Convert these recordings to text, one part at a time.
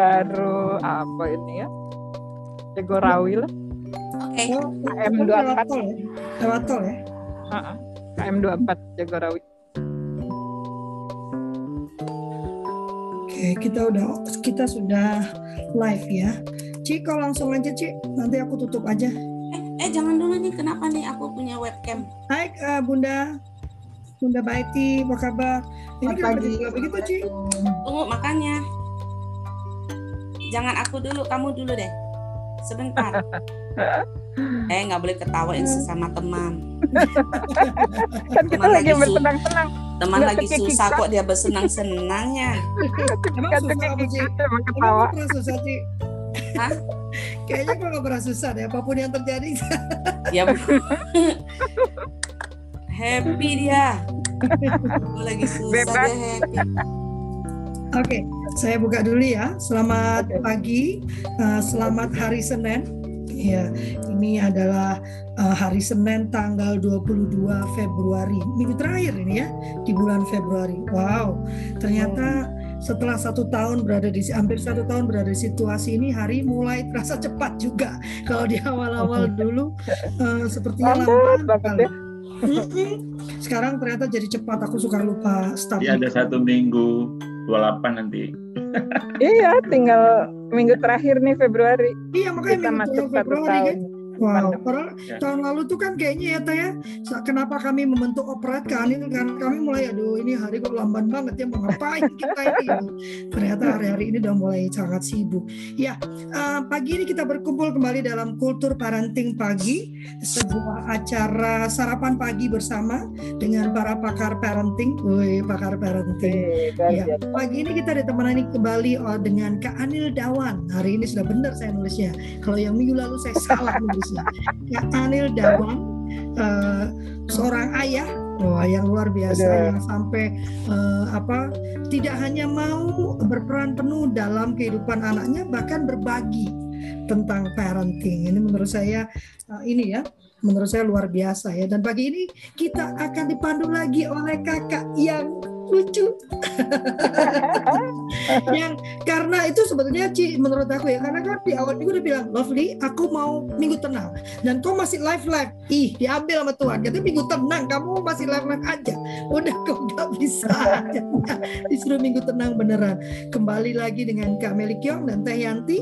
baru apa ini ya Jagorawi lah Oke. Oh, KM itu 24. lewat tol ya? Lewat tol ya? Heeh. KM 24 Jagorawi Oke, kita udah kita sudah live ya. Ci, kau langsung aja Ci. Nanti aku tutup aja. Eh, eh jangan dulu nih kenapa nih aku punya webcam? Hai eh, Bunda. Bunda Baiti, apa kabar? Ini kenapa jadi begitu Ci? Tunggu makanya. Jangan aku dulu, kamu dulu deh. Sebentar. eh nggak boleh ketawain sesama teman. kan kita Teman lagi bersenang-senang Teman Nggak lagi susah Kak. kok dia bersenang-senangnya. Emang kan susah apa Ci? emang Emang ketawa susah Ci? Hah? Kayaknya kau gak pernah susah deh. Apa pun yang terjadi. Ya. Bu. happy dia. Aku lagi susah Bebas. dia happy. Oke, saya buka dulu ya. Selamat Oke. pagi, eh, selamat hari Senin. Ya, ini adalah eh, hari Senin tanggal 22 Februari, minggu terakhir ini ya di bulan Februari. Wow, ternyata setelah satu tahun berada di hampir satu tahun berada di situasi ini, hari mulai terasa cepat juga. Kalau di awal-awal dulu eh, sepertinya Lambat lambat Sekarang ternyata jadi cepat. Aku suka lupa start. Iya ada satu minggu 28 nanti. iya tinggal minggu terakhir nih Februari Iya makanya kita minggu masuk terakhir satu Februari tahun kan. Wow, padahal Ya. tahun lalu tuh kan kayaknya ya Taya, sa- kenapa kami membentuk operat kan ini kan kami mulai aduh ini hari kok lamban banget ya mau ngapain kita ini. Ternyata hari-hari ini udah mulai sangat sibuk. Ya, eh, pagi ini kita berkumpul kembali dalam kultur parenting pagi, sebuah acara sarapan pagi bersama dengan para pakar parenting. Woi, pakar parenting. Ya, belajar. pagi ini kita ditemani kembali oh, dengan Kak Anil Dawan. Hari ini sudah benar saya nulisnya. Kalau yang minggu lalu saya salah nulisnya. Kak Anil Dawan, eh, seorang ayah, wah yang luar biasa Ada. yang sampai eh, apa tidak hanya mau berperan penuh dalam kehidupan anaknya, bahkan berbagi tentang parenting. Ini menurut saya eh, ini ya. Menurut saya luar biasa ya. Dan pagi ini kita akan dipandu lagi oleh kakak yang lucu. Yang karena itu sebetulnya Ci menurut aku ya karena kan di awal minggu udah bilang Lovely aku mau minggu tenang. Dan kau masih live live ih diambil sama Tuhan. Katanya minggu tenang kamu masih live live aja. Udah kau nggak bisa disuruh minggu tenang beneran. Kembali lagi dengan Kak Melikyong dan Teh Yanti.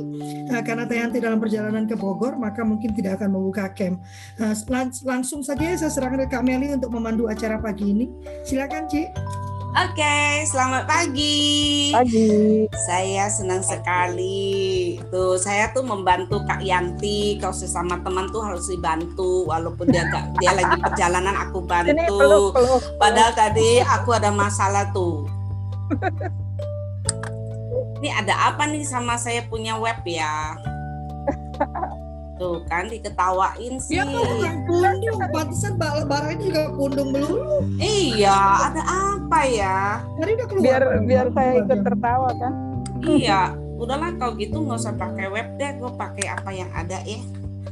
Eh, karena Teh Yanti dalam perjalanan ke Bogor maka mungkin tidak akan membuka camp. Eh, lang- langsung saja ya, saya serahkan ke Kak Meli untuk memandu acara pagi ini. Silakan Ci Oke, selamat pagi. pagi Saya senang sekali. Tuh, saya tuh membantu Kak Yanti. Kalau sesama teman tuh harus dibantu, walaupun dia gak, dia lagi perjalanan aku ini bantu. peluk peluk Padahal tadi aku ada masalah tuh. Ini ada apa nih sama saya punya web ya? Tuh kan diketawain sih. Ya kok bukan pundung, pantesan barang itu juga pundung melulu. Iya, ada apa ya? Tadi udah keluar. biar biar saya ikut tertawa kan Iya, udahlah kalau gitu nggak usah pakai web deh, gue pakai apa yang ada ya.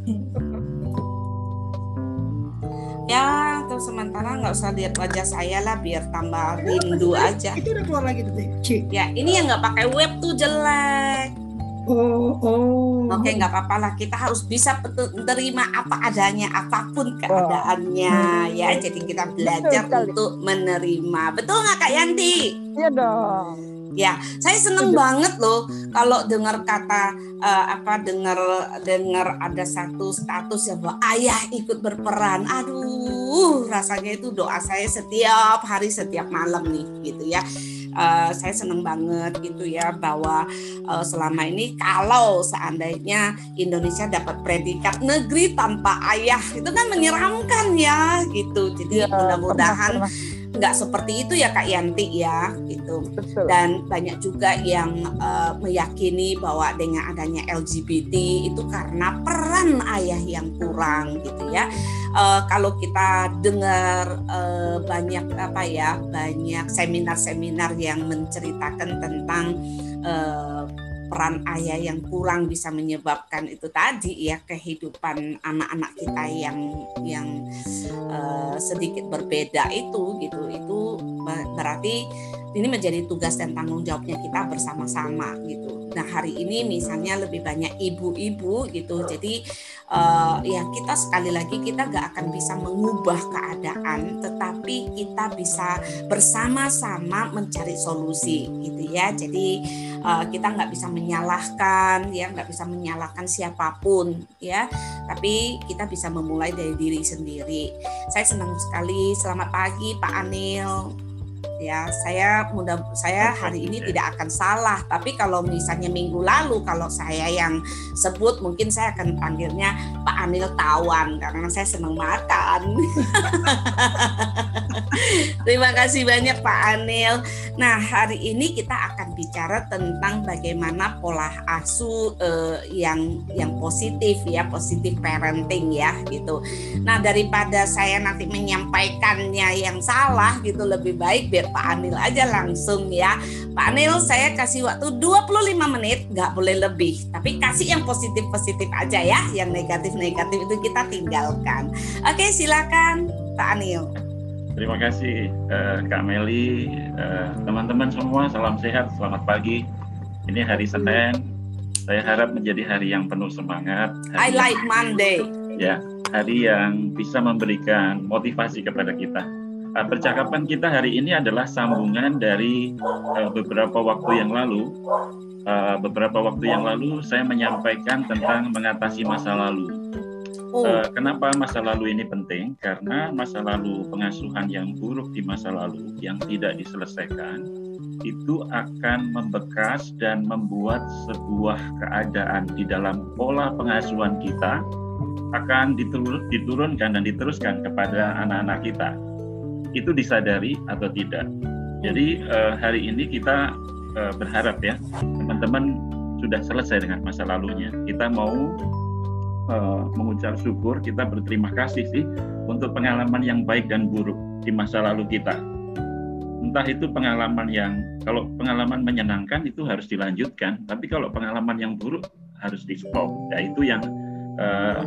Ya, terus sementara nggak usah lihat wajah saya lah, biar tambah rindu aja. Itu udah keluar lagi tuh. Ya, ini yang nggak pakai web tuh jelek. Oh, oh. Oke, nggak apa-apa lah. Kita harus bisa menerima apa adanya, apa pun keadaannya, ya. Jadi kita belajar sekali. untuk menerima. Betul nggak Kak Yanti? iya dong Ya, saya seneng banget loh kalau dengar kata eh, apa dengar dengar ada satu status ya bahwa ayah ikut berperan. Aduh, rasanya itu doa saya setiap hari setiap malam nih gitu ya. Eh, saya seneng banget gitu ya bahwa eh, selama ini kalau seandainya Indonesia dapat predikat negeri tanpa ayah itu kan menyeramkan ya gitu. Jadi Iya, mudah-mudahan pernah, nggak seperti itu ya Kak Yanti ya gitu betul dan banyak juga yang eh, meyakini bahwa dengan adanya LGBT itu karena peran ayah yang kurang gitu ya. Eh, kalau kita dengar eh, banyak apa ya banyak seminar-seminar yang menceritakan tentang eh, peran ayah yang kurang bisa menyebabkan itu tadi ya kehidupan anak-anak kita yang yang eh, sedikit berbeda itu gitu. Itu ber- berarti ini menjadi tugas dan tanggung jawabnya kita bersama-sama gitu Nah hari ini misalnya lebih banyak ibu-ibu gitu. Jadi uh, ya kita sekali lagi kita gak akan bisa mengubah keadaan, tetapi kita bisa bersama-sama mencari solusi gitu ya. Jadi uh, kita nggak bisa menyalahkan ya, nggak bisa menyalahkan siapa pun ya. Tapi kita bisa memulai dari diri sendiri. Saya senang sekali. Selamat pagi Pak Anil ya. Saya mudah saya hari ini tidak akan salah. Tapi kalau misalnya minggu lalu kalau saya yang sebut mungkin saya akan panggilnya Pak Anil Tawan karena saya senang makan. Terima kasih banyak Pak Anil nah hari ini kita akan bicara tentang bagaimana pola asuh eh, yang yang positif ya positif parenting ya gitu. Nah daripada saya nanti menyampaikannya yang salah gitu lebih baik biar Pak Anil aja langsung ya. Pak Anil saya kasih waktu 25 menit, nggak boleh lebih. Tapi kasih yang positif-positif aja ya, yang negatif-negatif itu kita tinggalkan. Oke silakan Pak Anil. Terima kasih uh, Kak Meli, uh, teman-teman semua, salam sehat, selamat pagi. Ini hari Senin, saya harap menjadi hari yang penuh semangat. I like Monday. Ya, hari yang bisa memberikan motivasi kepada kita percakapan kita hari ini adalah sambungan dari uh, beberapa waktu yang lalu. Uh, beberapa waktu yang lalu saya menyampaikan tentang mengatasi masa lalu. Uh, kenapa masa lalu ini penting? Karena masa lalu pengasuhan yang buruk di masa lalu yang tidak diselesaikan itu akan membekas dan membuat sebuah keadaan di dalam pola pengasuhan kita akan diturunkan dan diteruskan kepada anak-anak kita itu disadari atau tidak. Jadi uh, hari ini kita uh, berharap ya teman-teman sudah selesai dengan masa lalunya. Kita mau uh, mengucap syukur, kita berterima kasih sih untuk pengalaman yang baik dan buruk di masa lalu kita. Entah itu pengalaman yang kalau pengalaman menyenangkan itu harus dilanjutkan, tapi kalau pengalaman yang buruk harus di stop. Ya itu yang uh,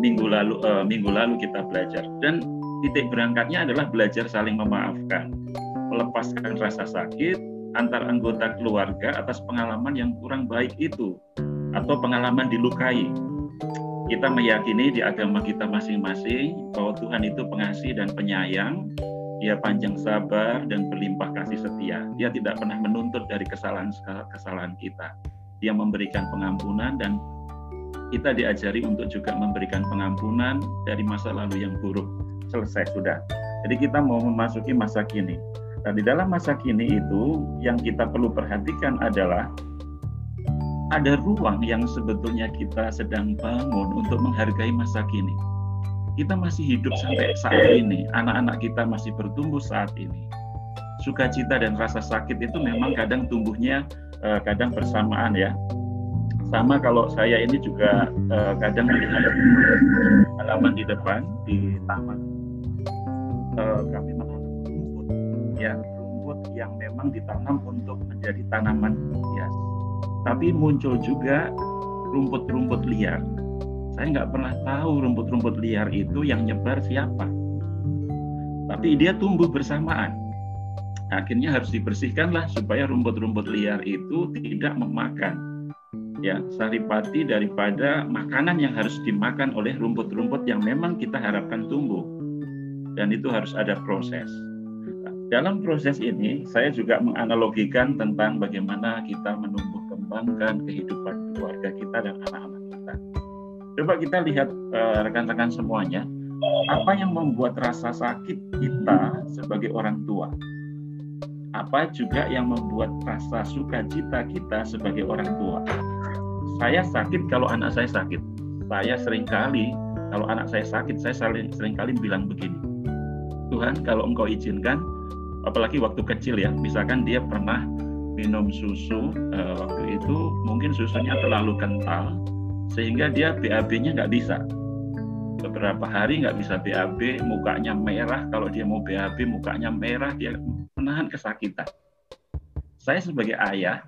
minggu lalu uh, minggu lalu kita belajar dan titik berangkatnya adalah belajar saling memaafkan, melepaskan rasa sakit antar anggota keluarga atas pengalaman yang kurang baik itu atau pengalaman dilukai. Kita meyakini di agama kita masing-masing bahwa Tuhan itu pengasih dan penyayang, dia panjang sabar dan berlimpah kasih setia. Dia tidak pernah menuntut dari kesalahan-kesalahan kita. Dia memberikan pengampunan dan kita diajari untuk juga memberikan pengampunan dari masa lalu yang buruk selesai sudah. Jadi kita mau memasuki masa kini. Nah, di dalam masa kini itu yang kita perlu perhatikan adalah ada ruang yang sebetulnya kita sedang bangun untuk menghargai masa kini. Kita masih hidup sampai saat ini, anak-anak kita masih bertumbuh saat ini. Sukacita dan rasa sakit itu memang kadang tumbuhnya eh, kadang bersamaan ya. Sama kalau saya ini juga eh, kadang melihat halaman di depan di taman uh, kami menanam rumput. Ya. Rumput yang memang ditanam untuk menjadi tanaman hias. Tapi muncul juga rumput-rumput liar. Saya nggak pernah tahu rumput-rumput liar itu yang nyebar siapa. Tapi dia tumbuh bersamaan. Akhirnya harus dibersihkanlah supaya rumput-rumput liar itu tidak memakan. Ya saripati daripada makanan yang harus dimakan oleh rumput-rumput yang memang kita harapkan tumbuh dan itu harus ada proses. Dalam proses ini, saya juga menganalogikan tentang bagaimana kita menumbuh kembangkan kehidupan keluarga kita dan anak-anak kita. Coba kita lihat eh, rekan-rekan uh, semuanya, apa yang membuat rasa sakit kita sebagai orang tua? Apa juga yang membuat rasa sukacita kita sebagai orang tua? Saya sakit kalau anak saya sakit. Saya sering kali kalau anak saya sakit, saya sering sering kali bilang begini, Tuhan kalau engkau izinkan apalagi waktu kecil ya misalkan dia pernah minum susu uh, waktu itu mungkin susunya terlalu kental sehingga dia BAB-nya nggak bisa. Beberapa hari nggak bisa BAB mukanya merah kalau dia mau BAB mukanya merah dia menahan kesakitan. Saya sebagai ayah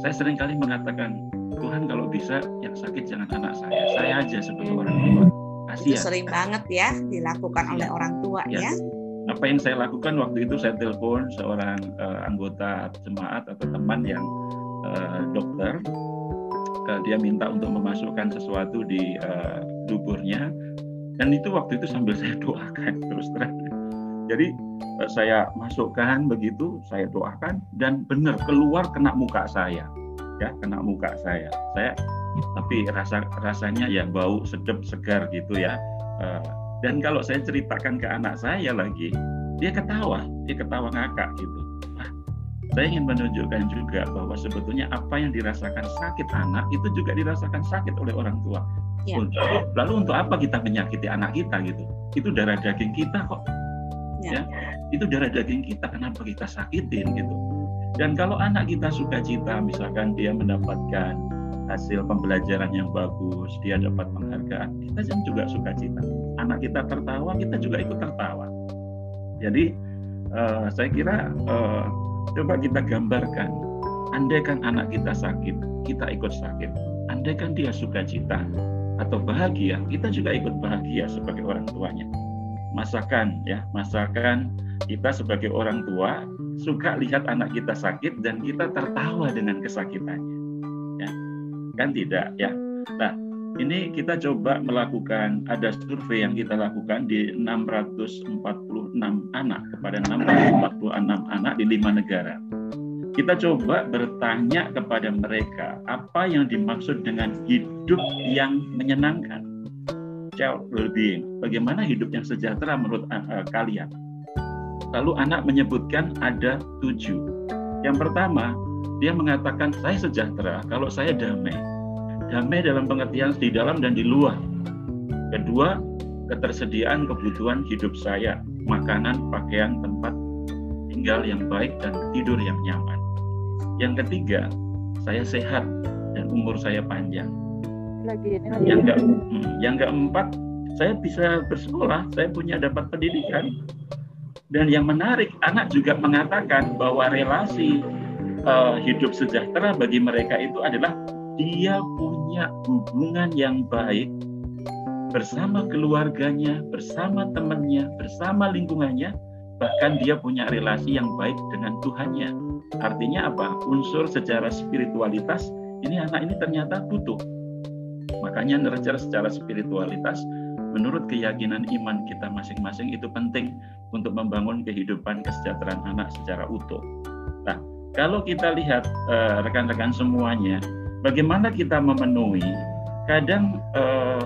saya sering kali mengatakan Tuhan kalau bisa yang sakit jangan anak saya saya aja sebagai orang tua Kasian. Itu sering banget ya dilakukan ya. oleh orang tua ya. ya. Apa yang saya lakukan waktu itu saya telepon seorang uh, anggota jemaat atau teman yang uh, dokter uh, dia minta untuk memasukkan sesuatu di uh, duburnya dan itu waktu itu sambil saya doakan terus terang jadi uh, saya masukkan begitu saya doakan dan benar keluar kena muka saya ya kena muka saya saya tapi rasa rasanya ya bau sedap segar gitu ya. Uh, dan kalau saya ceritakan ke anak saya lagi dia ketawa dia ketawa ngakak gitu. Saya ingin menunjukkan juga bahwa sebetulnya apa yang dirasakan sakit anak itu juga dirasakan sakit oleh orang tua. Ya. untuk, lalu untuk apa kita menyakiti anak kita gitu? Itu darah daging kita kok. Ya. ya itu darah daging kita kenapa kita sakitin gitu? Dan kalau anak kita suka cita misalkan dia mendapatkan hasil pembelajaran yang bagus, dia dapat penghargaan, kita juga suka cita. Anak kita tertawa, kita juga ikut tertawa. Jadi uh, saya kira uh, coba kita gambarkan, andaikan anak kita sakit, kita ikut sakit. Andaikan dia suka cita atau bahagia, kita juga ikut bahagia sebagai orang tuanya. Masakan ya, masakan kita sebagai orang tua suka lihat anak kita sakit dan kita tertawa dengan kesakitannya. Kan tidak ya. Nah, ini kita coba melakukan ada survei yang kita lakukan di 646 anak kepada 646 anak di lima negara. Kita coba bertanya kepada mereka apa yang dimaksud dengan hidup yang menyenangkan. Child well-being. Bagaimana hidup yang sejahtera menurut uh, kalian? Lalu anak menyebutkan ada tujuh. Yang pertama, dia mengatakan saya sejahtera kalau saya damai damai dalam pengertian di dalam dan di luar. Kedua, ketersediaan kebutuhan hidup saya, makanan, pakaian, tempat tinggal yang baik dan tidur yang nyaman. Yang ketiga, saya sehat dan umur saya panjang. Lagi ini lagi. Yang, ke, hmm, yang keempat, saya bisa bersekolah, saya punya dapat pendidikan. Dan yang menarik, anak juga mengatakan bahwa relasi uh, hidup sejahtera bagi mereka itu adalah dia punya hubungan yang baik bersama keluarganya, bersama temannya, bersama lingkungannya, bahkan dia punya relasi yang baik dengan Tuhannya. Artinya apa? Unsur secara spiritualitas ini anak ini ternyata butuh. Makanya nurture secara spiritualitas menurut keyakinan iman kita masing-masing itu penting untuk membangun kehidupan kesejahteraan anak secara utuh. Kalau kita lihat eh, rekan-rekan semuanya, bagaimana kita memenuhi kadang uh,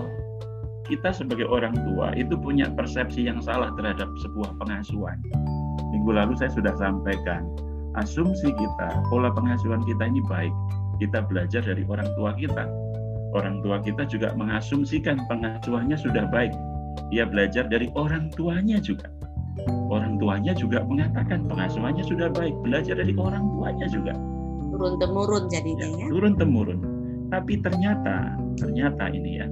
kita sebagai orang tua itu punya persepsi yang salah terhadap sebuah pengasuhan. Minggu lalu saya sudah sampaikan, asumsi kita, pola pengasuhan kita ini baik. Kita belajar dari orang tua kita. Orang tua kita juga mengasumsikan pengasuhannya sudah baik. Dia belajar dari orang tuanya juga. Orang tuanya juga mengatakan pengasuhannya sudah baik, belajar dari orang tuanya juga turun temurun jadinya ya, ya. Turun temurun. Tapi ternyata ternyata ini ya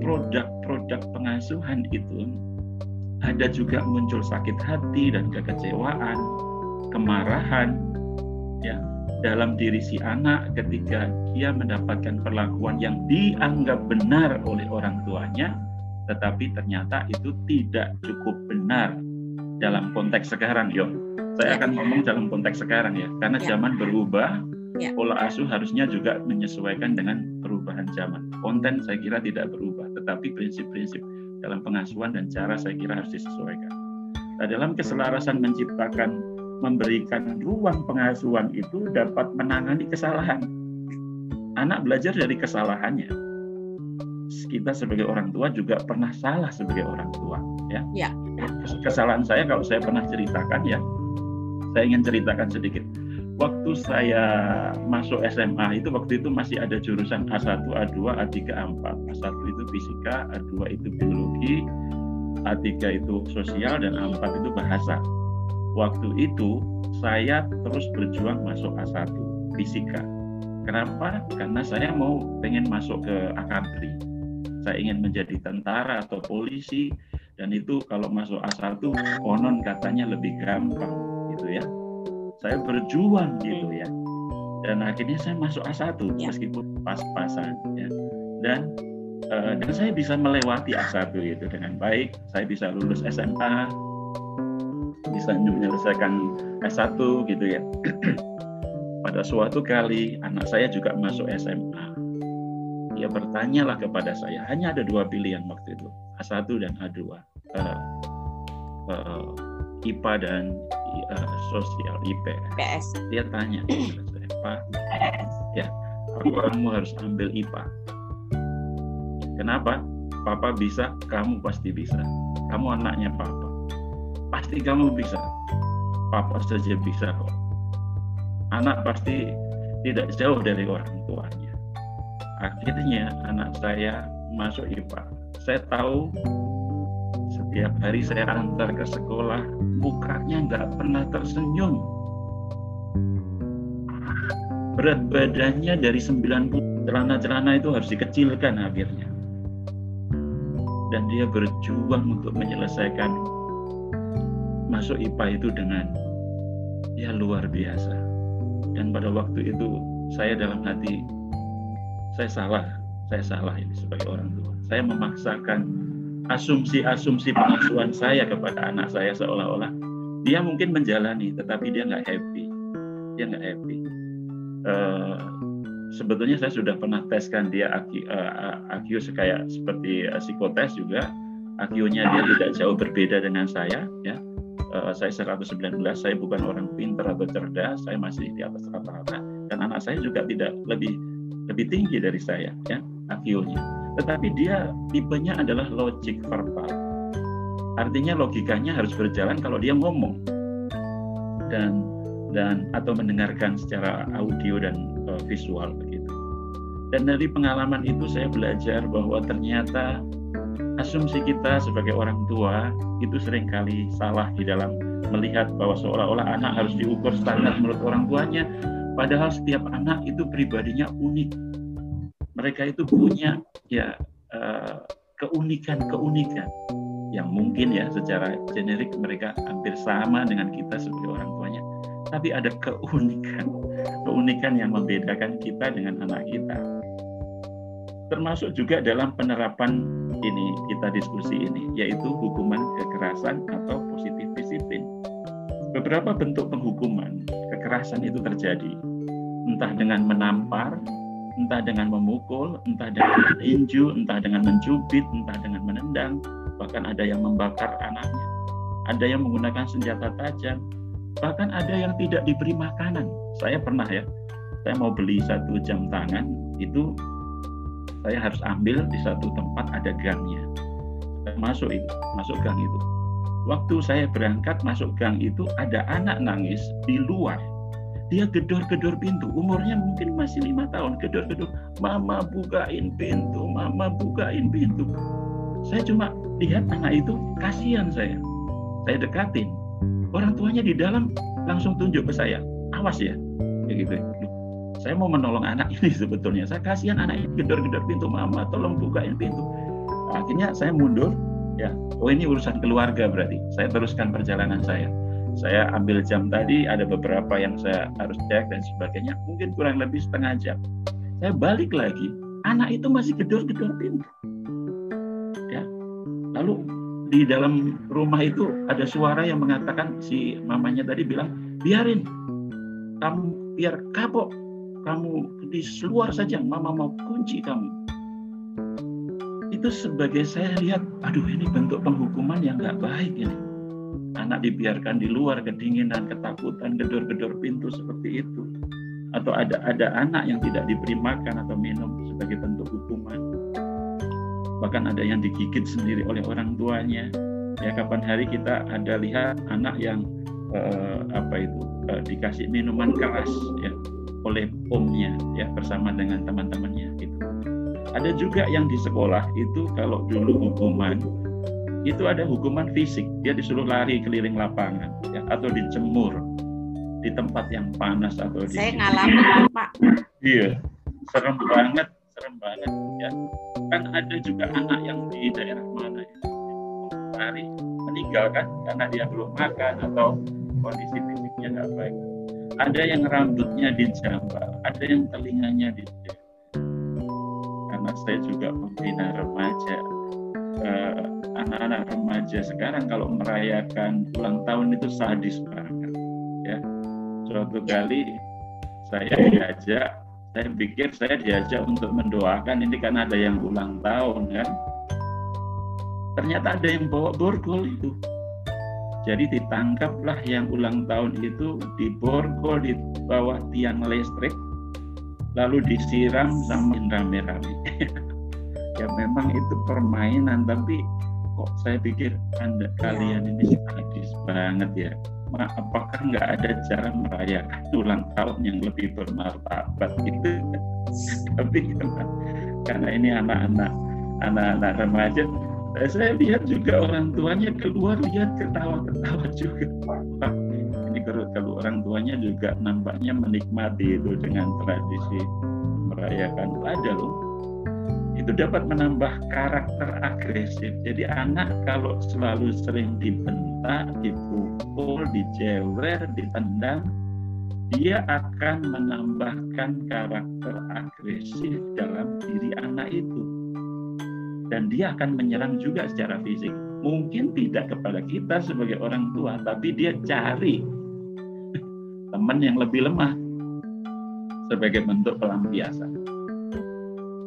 produk-produk pengasuhan itu ada juga muncul sakit hati dan kekecewaan, kemarahan ya dalam diri si anak ketika dia mendapatkan perlakuan yang dianggap benar oleh orang tuanya tetapi ternyata itu tidak cukup benar dalam konteks sekarang yo saya ya. akan ngomong dalam konteks sekarang ya, karena ya. zaman berubah, ya. pola asuh harusnya juga menyesuaikan dengan perubahan zaman. Konten saya kira tidak berubah, tetapi prinsip-prinsip dalam pengasuhan dan cara saya kira harus disesuaikan. Nah, dalam keselarasan menciptakan, memberikan ruang pengasuhan itu dapat menangani kesalahan. Anak belajar dari kesalahannya. Kita sebagai orang tua juga pernah salah sebagai orang tua, ya. ya. Kesalahan saya kalau saya pernah ceritakan ya, saya ingin ceritakan sedikit. Waktu saya masuk SMA itu waktu itu masih ada jurusan A1, A2, A3, A4. A1 itu fisika, A2 itu biologi, A3 itu sosial dan A4 itu bahasa. Waktu itu saya terus berjuang masuk A1 fisika. Kenapa? Karena saya mau pengen masuk ke akabri. Saya ingin menjadi tentara atau polisi dan itu kalau masuk A1 konon katanya lebih gampang gitu ya. Saya berjuang gitu ya. Dan akhirnya saya masuk A1 ya. meskipun pas-pasan ya. Dan uh, dan saya bisa melewati A1 itu dengan baik saya bisa lulus SMA bisa menyelesaikan S1 gitu ya. Pada suatu kali anak saya juga masuk SMA. Dia bertanyalah kepada saya, hanya ada dua pilihan waktu itu, A1 dan A2. Uh, uh, IPA dan uh, sosial IPS. PS. Dia tanya saya, Pak, ya, kamu harus ambil IPA. Kenapa? Papa bisa, kamu pasti bisa. Kamu anaknya papa. Pasti kamu bisa. Papa saja bisa kok. Anak pasti tidak jauh dari orang tuanya. Akhirnya anak saya masuk IPA. Saya tahu setiap hari saya antar ke sekolah, mukanya nggak pernah tersenyum. Berat badannya dari 90, celana-celana itu harus dikecilkan akhirnya. Dan dia berjuang untuk menyelesaikan masuk IPA itu dengan ya luar biasa. Dan pada waktu itu saya dalam hati, saya salah, saya salah ini sebagai orang tua. Saya memaksakan asumsi-asumsi pengasuhan saya kepada anak saya seolah-olah dia mungkin menjalani tetapi dia nggak happy. Dia nggak happy. Uh, sebetulnya saya sudah pernah teskan dia AQ, uh, kayak seperti uh, psikotes juga. AQ-nya dia tidak jauh berbeda dengan saya ya. Uh, saya 119 saya bukan orang pintar atau cerdas saya masih di atas rata-rata. Dan anak saya juga tidak lebih lebih tinggi dari saya ya AQ-nya tetapi dia tipenya adalah logic verbal. Artinya logikanya harus berjalan kalau dia ngomong dan dan atau mendengarkan secara audio dan uh, visual begitu. Dan dari pengalaman itu saya belajar bahwa ternyata asumsi kita sebagai orang tua itu sering kali salah di dalam melihat bahwa seolah-olah anak harus diukur standar menurut orang tuanya padahal setiap anak itu pribadinya unik. Mereka itu punya ya uh, keunikan-keunikan yang mungkin ya secara generik mereka hampir sama dengan kita sebagai orang tuanya. Tapi ada keunikan keunikan yang membedakan kita dengan anak kita. Termasuk juga dalam penerapan ini kita diskusi ini yaitu hukuman kekerasan atau positif disiplin beberapa bentuk penghukuman kekerasan itu terjadi entah dengan menampar entah dengan memukul, entah dengan meninju, entah dengan mencubit, entah dengan menendang, bahkan ada yang membakar anaknya, ada yang menggunakan senjata tajam, bahkan ada yang tidak diberi makanan. Saya pernah ya, saya mau beli satu jam tangan, itu saya harus ambil di satu tempat ada gangnya. Saya masuk itu, masuk gang itu. Waktu saya berangkat masuk gang itu ada anak nangis di luar. Dia gedor-gedor pintu. Umurnya mungkin masih lima tahun. Gedor-gedor mama bukain pintu mama bukain pintu. Saya cuma lihat anak itu kasihan saya. Saya dekatin. Orang tuanya di dalam langsung tunjuk ke saya. Awas ya kayak gitu. Saya mau menolong anak ini sebetulnya. Saya kasihan anak ini gedor-gedor pintu. Mama tolong bukain pintu. Akhirnya saya mundur ya. Oh ini urusan keluarga berarti. Saya teruskan perjalanan saya. Saya ambil jam tadi ada beberapa yang saya harus cek dan sebagainya. Mungkin kurang lebih setengah jam. Saya balik lagi anak itu masih gedor-gedor pintu. Ya. Lalu di dalam rumah itu ada suara yang mengatakan si mamanya tadi bilang biarin. Kamu biar kapok. Kamu di luar saja. Mama mau kunci kamu itu sebagai saya lihat aduh ini bentuk penghukuman yang nggak baik ini anak dibiarkan di luar kedinginan, ketakutan, gedor-gedor pintu seperti itu. Atau ada ada anak yang tidak diberi makan atau minum sebagai bentuk hukuman. Bahkan ada yang digigit sendiri oleh orang tuanya. Ya kapan hari kita ada lihat anak yang eh, apa itu eh, dikasih minuman keras ya oleh omnya ya bersama dengan teman-temannya itu. Ada juga yang di sekolah itu kalau dulu hukuman itu ada hukuman fisik. Dia disuruh lari keliling lapangan ya, atau dijemur di tempat yang panas atau di saya ngalamin pak. Iya serem banget serem banget ya. Kan ada juga anak yang di daerah mana ya? Lari meninggal kan karena dia belum makan atau kondisi fisiknya nggak baik. Ada yang rambutnya dijambak ada yang telinganya dijambak karena saya juga pembina remaja eh, anak-anak remaja. Sekarang kalau merayakan ulang tahun itu sadis banget ya. Suatu kali saya diajak saya pikir saya diajak untuk mendoakan ini karena ada yang ulang tahun kan. Ternyata ada yang bawa borgol itu. Jadi ditangkaplah yang ulang tahun itu di borgol di bawah tiang listrik lalu disiram sama rame-rame ya memang itu permainan tapi kok saya pikir anda kalian ini sadis banget ya. Ma, apakah nggak ada cara merayakan ulang tahun yang lebih bermartabat? Gitu. Tapi karena, karena ini anak-anak anak-anak remaja saya lihat juga orang tuanya keluar lihat ketawa-ketawa juga Kalau, orang tuanya juga nampaknya menikmati itu dengan tradisi merayakan ada loh itu dapat menambah karakter agresif. Jadi anak kalau selalu sering dibentak, dipukul, dijewer, ditendang, dia akan menambahkan karakter agresif dalam diri anak itu. Dan dia akan menyerang juga secara fisik. Mungkin tidak kepada kita sebagai orang tua, tapi dia cari teman yang lebih lemah sebagai bentuk pelampiasan.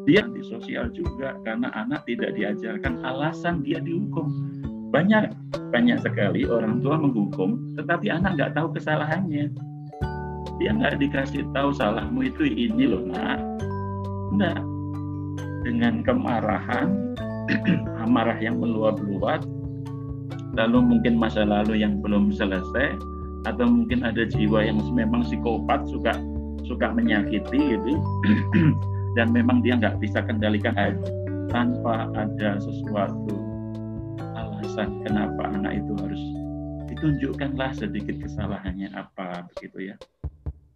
Dia di sosial juga karena anak tidak diajarkan alasan dia dihukum. Banyak banyak sekali orang tua menghukum tetapi anak nggak tahu kesalahannya. Dia nggak dikasih tahu salahmu itu ini loh nak. Enggak dengan kemarahan amarah yang meluap-luap lalu mungkin masa lalu yang belum selesai atau mungkin ada jiwa yang memang psikopat suka suka menyakiti gitu. Dan memang dia nggak bisa kendalikan tanpa ada sesuatu alasan kenapa anak itu harus ditunjukkanlah sedikit kesalahannya apa begitu ya.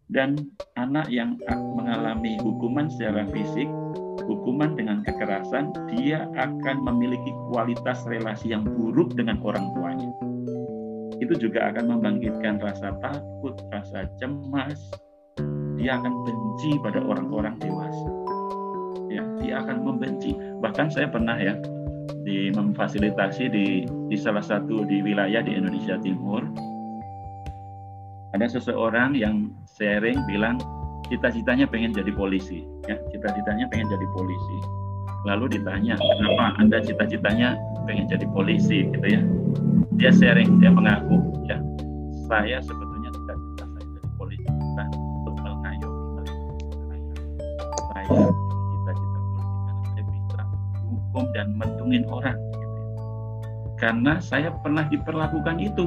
Dan anak yang mengalami hukuman secara fisik hukuman dengan kekerasan dia akan memiliki kualitas relasi yang buruk dengan orang tuanya itu juga akan membangkitkan rasa takut rasa cemas. Dia akan benci pada orang-orang dewasa. Ya dia akan membenci. Bahkan saya pernah ya di memfasilitasi di di salah satu di wilayah di Indonesia Timur. Ada seseorang yang sharing bilang cita-citanya pengen jadi polisi. Ya cita-citanya pengen jadi polisi. Lalu ditanya kenapa anda cita-citanya pengen jadi polisi? Gitu ya dia sharing dia mengaku ya. Saya sebetulnya cita-cita saya jadi polisi bukan untuk mengayomi mereka saya hukum dan mentungin orang gitu ya. karena saya pernah diperlakukan itu.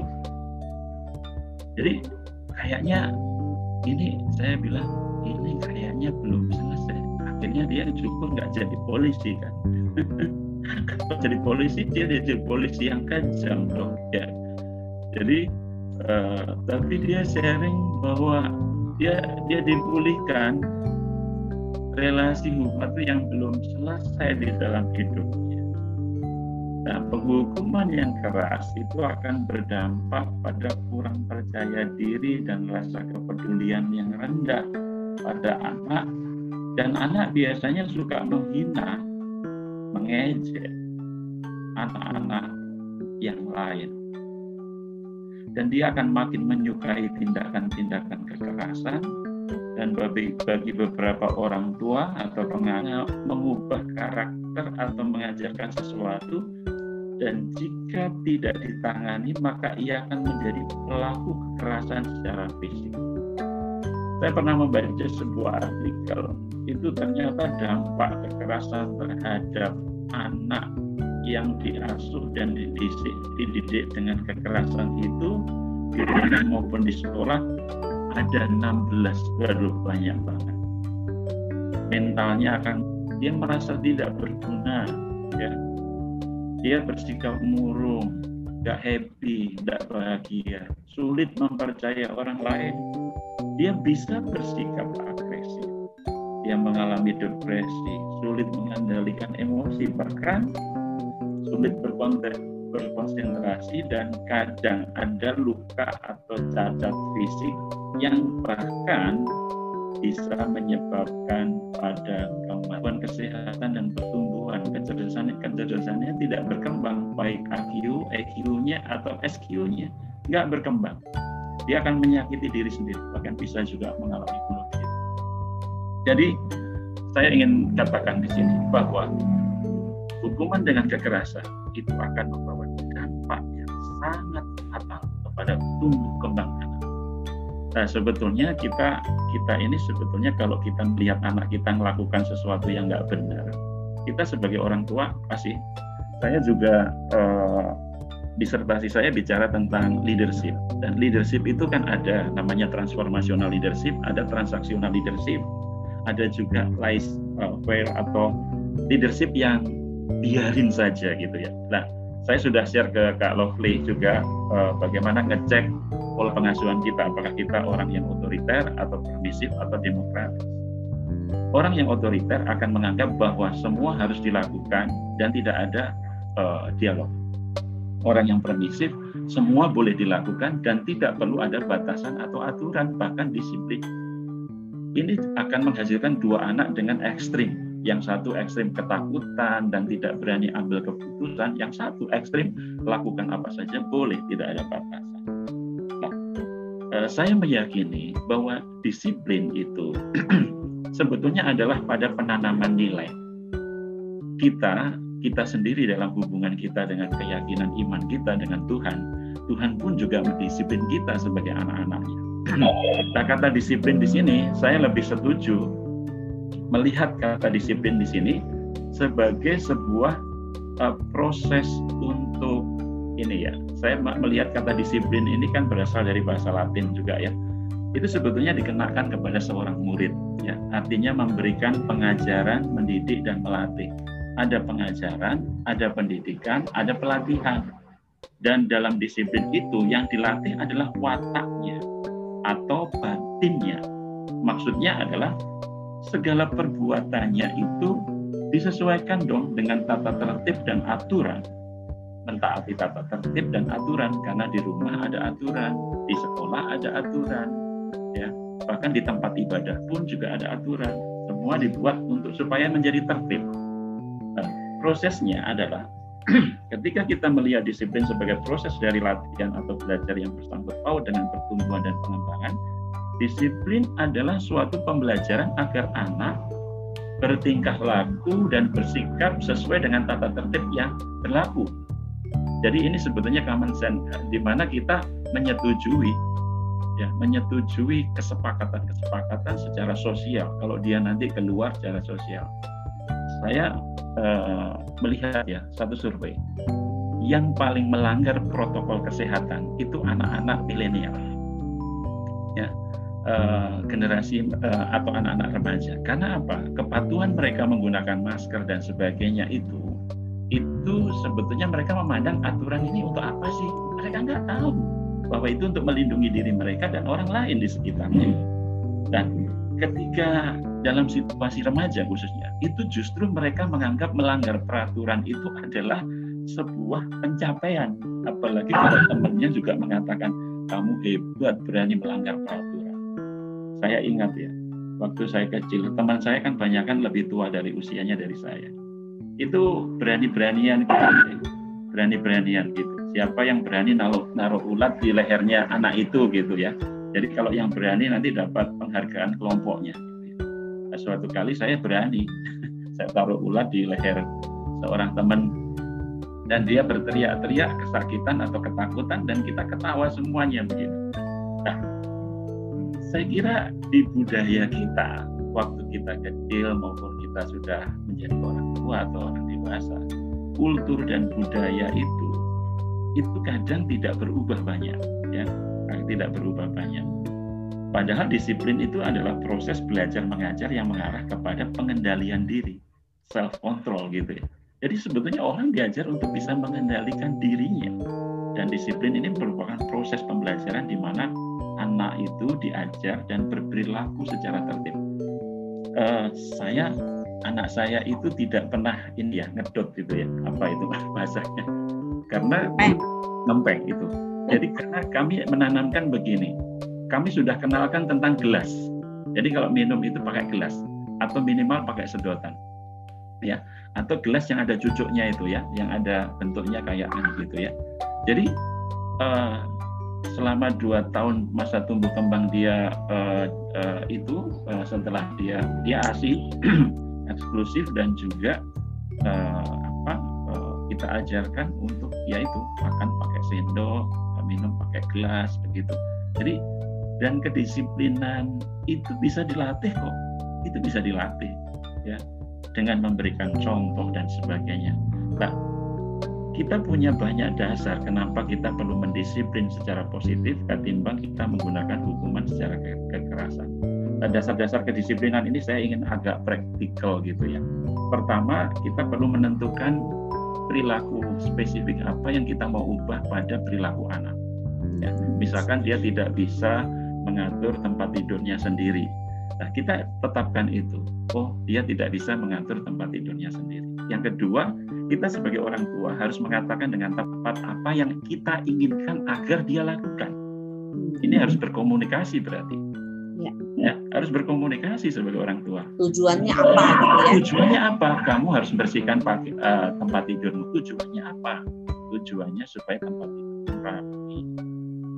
Jadi kayaknya ini saya bilang ini kayaknya belum selesai. Akhirnya dia cukup nggak jadi polisi kan kalau jadi polisi? Dia jadi polisi yang kejam dong. Ya. Jadi uh, tapi dia sharing bahwa dia dia dipulihkan relasi hukum yang belum selesai di dalam hidupnya. Nah, penghukuman yang keras itu akan berdampak pada kurang percaya diri dan rasa kepedulian yang rendah pada anak. Dan anak biasanya suka menghina, mengejek anak-anak yang lain. Dan dia akan makin menyukai tindakan-tindakan kekerasan, dan bagi, bagi beberapa orang tua atau pengajar mengubah karakter atau mengajarkan sesuatu dan jika tidak ditangani maka ia akan menjadi pelaku kekerasan secara fisik. Saya pernah membaca sebuah artikel itu ternyata dampak kekerasan terhadap anak yang diasuh dan dididik, dididik dengan kekerasan itu di rumah maupun di sekolah ada 16 baru banyak banget. Mentalnya akan dia merasa tidak berguna ya. Dia bersikap murung gak happy gak bahagia sulit mempercaya orang lain. Dia bisa bersikap dia mengalami depresi sulit mengendalikan emosi bahkan sulit berkonsentrasi dan kadang ada luka atau cacat fisik yang bahkan bisa menyebabkan pada kemampuan kesehatan dan pertumbuhan kecerdasan kecerdasannya tidak berkembang baik IQ, EQ-nya atau SQ-nya nggak berkembang. Dia akan menyakiti diri sendiri bahkan bisa juga mengalami. Jadi saya ingin katakan di sini bahwa hukuman dengan kekerasan itu akan membawa dampak yang sangat fatal kepada tumbuh kembang anak. Nah, sebetulnya kita kita ini sebetulnya kalau kita melihat anak kita melakukan sesuatu yang nggak benar, kita sebagai orang tua pasti saya juga eh, disertasi saya bicara tentang leadership dan leadership itu kan ada namanya transformational leadership, ada transaksional leadership, ada juga laissez-faire atau leadership yang biarin saja gitu ya. Nah, saya sudah share ke Kak Lovely juga eh, bagaimana ngecek pola pengasuhan kita apakah kita orang yang otoriter atau permisif atau demokratis. Orang yang otoriter akan menganggap bahwa semua harus dilakukan dan tidak ada uh, dialog. Orang yang permisif semua boleh dilakukan dan tidak perlu ada batasan atau aturan bahkan disiplin. Ini akan menghasilkan dua anak dengan ekstrim. Yang satu ekstrim ketakutan dan tidak berani ambil keputusan, yang satu ekstrim lakukan apa saja boleh tidak ada batasan. Nah, eh, saya meyakini bahwa disiplin itu sebetulnya adalah pada penanaman nilai. Kita kita sendiri dalam hubungan kita dengan keyakinan iman kita dengan Tuhan, Tuhan pun juga mendisiplin kita sebagai anak-anaknya. Nah, kata disiplin di sini, saya lebih setuju melihat kata disiplin di sini sebagai sebuah uh, proses untuk ini ya. Saya melihat kata disiplin ini kan berasal dari bahasa Latin juga ya. Itu sebetulnya dikenakan kepada seorang murid ya. Artinya memberikan pengajaran, mendidik dan melatih. Ada pengajaran, ada pendidikan, ada pelatihan. Dan dalam disiplin itu yang dilatih adalah wataknya atau batinnya. Maksudnya adalah segala perbuatannya itu disesuaikan dong dengan tata tertib dan aturan. Mentaati tata tertib dan aturan karena di rumah ada aturan, di sekolah ada aturan, ya bahkan di tempat ibadah pun juga ada aturan. Semua dibuat untuk supaya menjadi tertib. Nah, prosesnya adalah ketika kita melihat disiplin sebagai proses dari latihan atau belajar yang bersangkut paut dengan pertumbuhan dan pengembangan, Disiplin adalah suatu pembelajaran agar anak bertingkah laku dan bersikap sesuai dengan tata tertib yang berlaku. Jadi ini sebetulnya common sense di mana kita menyetujui ya menyetujui kesepakatan-kesepakatan secara sosial kalau dia nanti keluar secara sosial. Saya uh, melihat ya satu survei yang paling melanggar protokol kesehatan itu anak-anak milenial. Ya, uh, generasi uh, atau anak-anak remaja. Karena apa? Kepatuhan mereka menggunakan masker dan sebagainya itu itu sebetulnya mereka memandang aturan ini untuk apa sih? Mereka nggak tahu bahwa itu untuk melindungi diri mereka dan orang lain di sekitarnya. Dan ketika dalam situasi remaja khususnya, itu justru mereka menganggap melanggar peraturan itu adalah sebuah pencapaian. Apalagi kalau temannya juga mengatakan, kamu hebat berani melanggar peraturan saya ingat ya, waktu saya kecil, teman saya kan banyak kan lebih tua dari usianya dari saya. Itu berani-beranian gitu, berani-beranian gitu. Siapa yang berani naruh, naruh ulat di lehernya anak itu gitu ya. Jadi kalau yang berani nanti dapat penghargaan kelompoknya. Nah, suatu kali saya berani, saya taruh ulat di leher seorang teman dan dia berteriak-teriak kesakitan atau ketakutan dan kita ketawa semuanya begitu. Nah, saya kira di budaya kita waktu kita kecil maupun kita sudah menjadi orang tua atau orang dewasa kultur dan budaya itu itu kadang tidak berubah banyak ya tidak berubah banyak. Padahal disiplin itu adalah proses belajar mengajar yang mengarah kepada pengendalian diri self control gitu ya. Jadi sebetulnya orang diajar untuk bisa mengendalikan dirinya. Dan disiplin ini merupakan proses pembelajaran di mana anak itu diajar dan berperilaku secara tertib. Uh, saya anak saya itu tidak pernah ini ya ngedot gitu ya apa itu bahasanya. Karena ngempeng itu. Jadi karena kami menanamkan begini, kami sudah kenalkan tentang gelas. Jadi kalau minum itu pakai gelas atau minimal pakai sedotan, ya atau gelas yang ada cucuknya itu ya, yang ada bentuknya kayak gitu ya. Jadi uh, selama dua tahun masa tumbuh kembang dia uh, uh, itu uh, setelah dia dia asih eksklusif dan juga uh, apa uh, kita ajarkan untuk yaitu makan pakai sendok minum pakai gelas begitu jadi dan kedisiplinan itu bisa dilatih kok itu bisa dilatih ya dengan memberikan contoh dan sebagainya nah kita punya banyak dasar kenapa kita perlu mendisiplin secara positif ketimbang kita menggunakan hukuman secara ke kekerasan. Nah, dasar-dasar kedisiplinan ini saya ingin agak praktikal gitu ya. Pertama, kita perlu menentukan perilaku spesifik apa yang kita mau ubah pada perilaku anak. Ya, misalkan dia tidak bisa mengatur tempat tidurnya sendiri. Nah, kita tetapkan itu. Oh, dia tidak bisa mengatur tempat tidurnya sendiri. Yang kedua, kita sebagai orang tua harus mengatakan dengan tepat apa yang kita inginkan agar dia lakukan. Ini harus berkomunikasi berarti. Ya. harus berkomunikasi sebagai orang tua. Tujuannya apa? Gitu ya? Tujuannya apa? Kamu harus bersihkan uh, tempat tidurmu. Tujuannya apa? Tujuannya supaya tempat tidur rapi.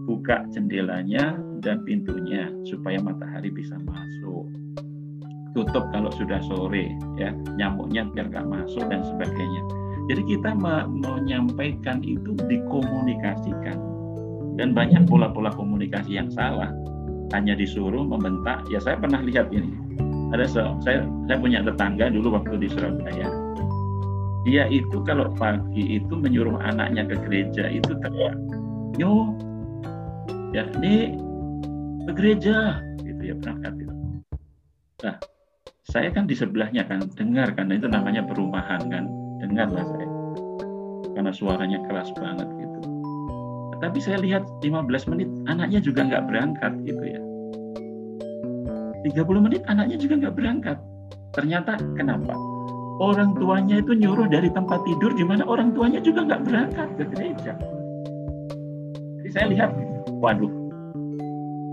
Buka jendelanya dan pintunya supaya matahari bisa masuk tutup kalau sudah sore ya nyamuknya biar nggak masuk dan sebagainya jadi kita menyampaikan itu dikomunikasikan dan banyak pola-pola komunikasi yang salah hanya disuruh membentak ya saya pernah lihat ini. Ada saya saya punya tetangga dulu waktu di Surabaya. Dia itu kalau pagi itu menyuruh anaknya ke gereja itu teriak yo ya ini ke gereja gitu ya berangkat itu. Nah saya kan di sebelahnya kan dengar karena itu namanya perumahan kan dengarlah saya. Karena suaranya keras banget gitu tapi saya lihat 15 menit anaknya juga nggak berangkat gitu ya. 30 menit anaknya juga nggak berangkat. Ternyata kenapa? Orang tuanya itu nyuruh dari tempat tidur di mana orang tuanya juga nggak berangkat ke gereja. Jadi saya lihat waduh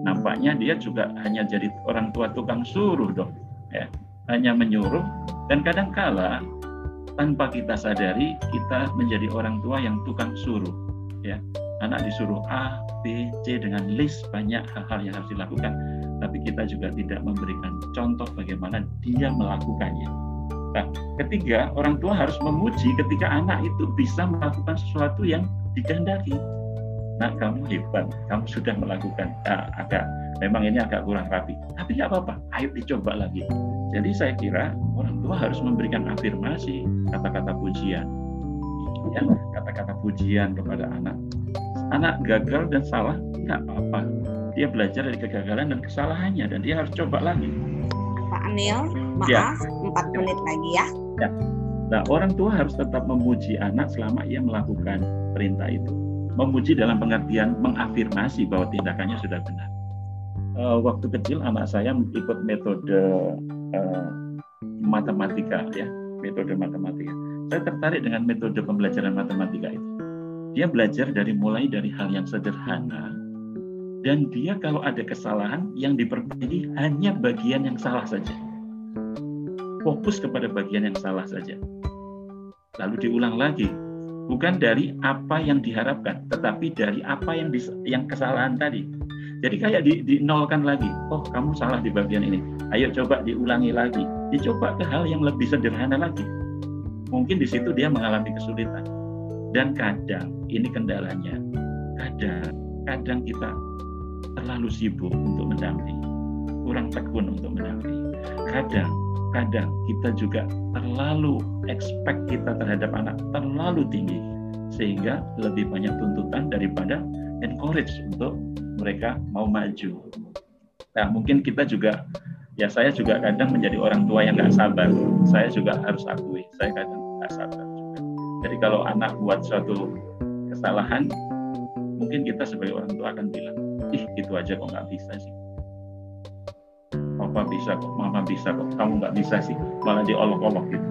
nampaknya dia juga hanya jadi orang tua tukang suruh dong ya. Hanya menyuruh dan kadangkala tanpa kita sadari kita menjadi orang tua yang tukang suruh ya anak disuruh A B C dengan list banyak hal-hal yang harus dilakukan. Tapi kita juga tidak memberikan contoh bagaimana dia melakukannya. Nah ketiga orang tua harus memuji ketika anak itu bisa melakukan sesuatu yang dikehendaki. Nah kamu hebat kamu sudah melakukan. Nah, agak memang ini agak kurang rapi. Tapi nggak apa-apa ayo dicoba lagi. Jadi saya kira orang tua harus memberikan afirmasi, kata-kata pujian. Ya, kata-kata pujian kepada anak. Anak gagal dan salah nggak apa-apa. Dia belajar dari kegagalan dan kesalahannya dan dia harus coba lagi. Pak Anil, maaf, ya. empat menit lagi ya. Ya. Nah, orang tua harus tetap memuji anak selama ia melakukan perintah itu. Memuji dalam pengertian mengafirmasi bahwa tindakannya sudah benar. Uh, waktu kecil anak saya ikut metode uh, matematika ya metode matematika saya tertarik dengan metode pembelajaran matematika itu dia belajar dari mulai dari hal yang sederhana dan dia kalau ada kesalahan yang diperbaiki hanya bagian yang salah saja fokus kepada bagian yang salah saja lalu diulang lagi bukan dari apa yang diharapkan tetapi dari apa yang yang kesalahan tadi jadi kayak di, dinolkan lagi. Oh, kamu salah di bagian ini. Ayo coba diulangi lagi. Dicoba ke hal yang lebih sederhana lagi. Mungkin di situ dia mengalami kesulitan. Dan kadang ini kendalanya. Kadang kadang kita terlalu sibuk untuk mendampingi. Kurang tekun untuk mendampingi. Kadang kadang kita juga terlalu expect kita terhadap anak terlalu tinggi sehingga lebih banyak tuntutan daripada encourage untuk mereka mau maju. Nah, mungkin kita juga, ya saya juga kadang menjadi orang tua yang nggak sabar. Saya juga harus akui, saya kadang nggak sabar. Jadi kalau anak buat suatu kesalahan, mungkin kita sebagai orang tua akan bilang, ih itu aja kok nggak bisa sih. Papa bisa kok, mama bisa kok, kamu nggak bisa sih. Malah diolok-olok gitu.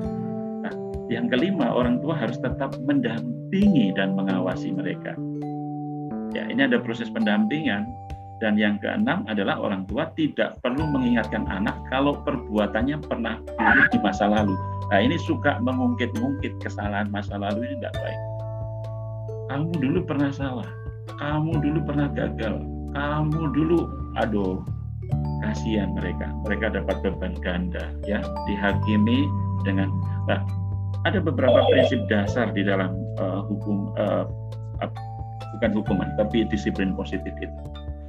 Nah, yang kelima, orang tua harus tetap mendampingi dan mengawasi mereka Ya, ini ada proses pendampingan. Dan yang keenam adalah orang tua tidak perlu mengingatkan anak kalau perbuatannya pernah buruk di masa lalu. Nah, ini suka mengungkit-ungkit kesalahan masa lalu ini tidak baik. Kamu dulu pernah salah. kamu dulu pernah gagal, kamu dulu, aduh, kasihan mereka. Mereka dapat beban ganda, ya, dihakimi dengan. Nah, ada beberapa prinsip dasar di dalam uh, hukum, uh, bukan hukuman, tapi disiplin positif itu,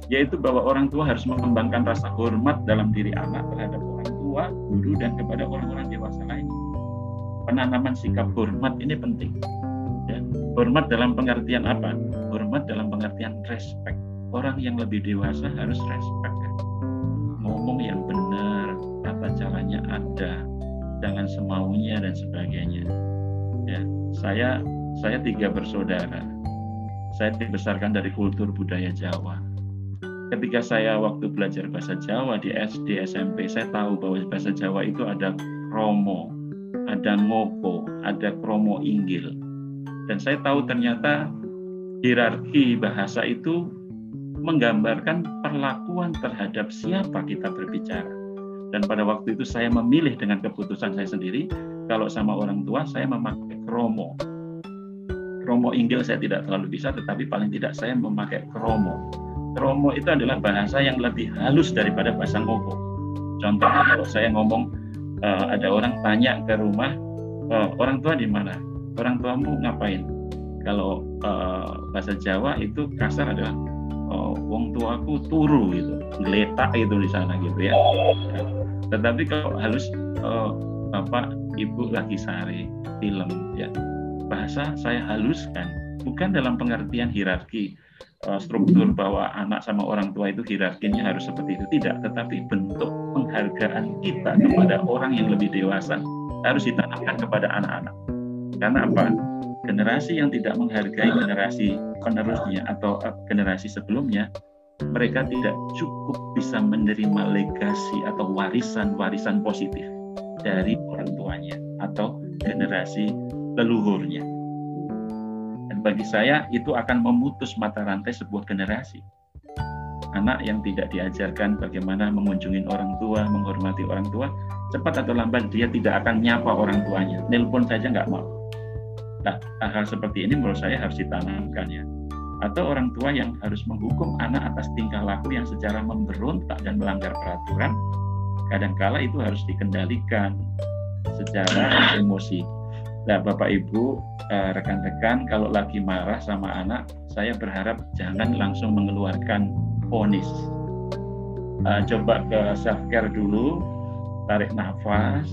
yaitu bahwa orang tua harus mengembangkan rasa hormat dalam diri anak terhadap orang tua, guru, dan kepada orang-orang dewasa lain. Penanaman sikap hormat ini penting. Ya. Hormat dalam pengertian apa? Hormat dalam pengertian respect. Orang yang lebih dewasa harus respect. Ngomong yang benar, tata caranya ada, jangan semaunya dan sebagainya. Ya, saya saya tiga bersaudara. Saya dibesarkan dari kultur budaya Jawa. Ketika saya waktu belajar bahasa Jawa di SD, SMP, saya tahu bahwa bahasa Jawa itu ada kromo, ada ngopo, ada kromo inggil. Dan saya tahu ternyata hierarki bahasa itu menggambarkan perlakuan terhadap siapa kita berbicara. Dan pada waktu itu saya memilih dengan keputusan saya sendiri, kalau sama orang tua saya memakai kromo. Kromo inggil saya tidak terlalu bisa, tetapi paling tidak saya memakai kromo. Kromo itu adalah bahasa yang lebih halus daripada bahasa ngoko. Contohnya kalau saya ngomong, uh, ada orang tanya ke rumah, uh, orang tua di mana? Orang tuamu ngapain? Kalau uh, bahasa Jawa itu kasar adalah uh, wong tuaku turu gitu, geletak itu di sana gitu ya. Tetapi kalau halus uh, bapak ibu lagi sari film ya bahasa saya haluskan bukan dalam pengertian hierarki struktur bahwa anak sama orang tua itu hierarkinya harus seperti itu. Tidak tetapi bentuk penghargaan kita kepada orang yang lebih dewasa harus ditanamkan kepada anak-anak. Karena apa? Generasi yang tidak menghargai generasi penerusnya atau generasi sebelumnya mereka tidak cukup bisa menerima legasi atau warisan-warisan positif dari orang tuanya atau generasi leluhurnya. Bagi saya itu akan memutus mata rantai sebuah generasi. Anak yang tidak diajarkan bagaimana mengunjungi orang tua, menghormati orang tua, cepat atau lambat dia tidak akan nyapa orang tuanya. Nelpon saja nggak mau. Nah, hal-hal seperti ini menurut saya harus ditanamkan ya atau orang tua yang harus menghukum anak atas tingkah laku yang secara memberontak dan melanggar peraturan, kadangkala itu harus dikendalikan secara emosi. Nah, Bapak Ibu, eh, rekan-rekan, kalau lagi marah sama anak, saya berharap jangan langsung mengeluarkan ponis. Eh, coba ke self care dulu, tarik nafas,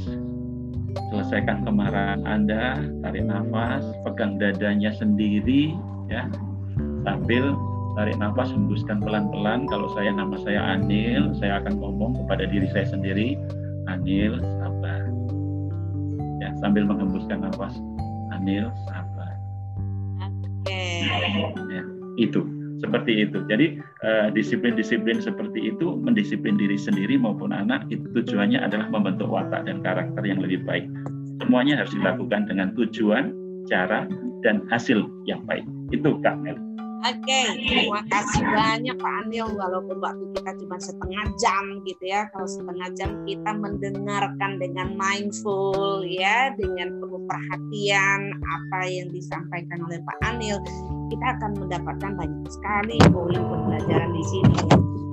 selesaikan kemarahan Anda, tarik nafas, pegang dadanya sendiri, ya, sambil tarik nafas hembuskan pelan-pelan kalau saya nama saya Anil saya akan ngomong kepada diri saya sendiri Anil ya sambil menghembuskan nafas. Anil sabar. Oke. Ya, itu seperti itu. Jadi eh, disiplin-disiplin seperti itu mendisiplin diri sendiri maupun anak itu tujuannya adalah membentuk watak dan karakter yang lebih baik. Semuanya harus dilakukan dengan tujuan cara dan hasil yang baik. Itu Kak Mel Oke, terima kasih banyak Pak Anil. Walaupun waktu kita cuma setengah jam gitu ya, kalau setengah jam kita mendengarkan dengan mindful ya, dengan penuh perhatian apa yang disampaikan oleh Pak Anil, kita akan mendapatkan banyak sekali poin pembelajaran di sini.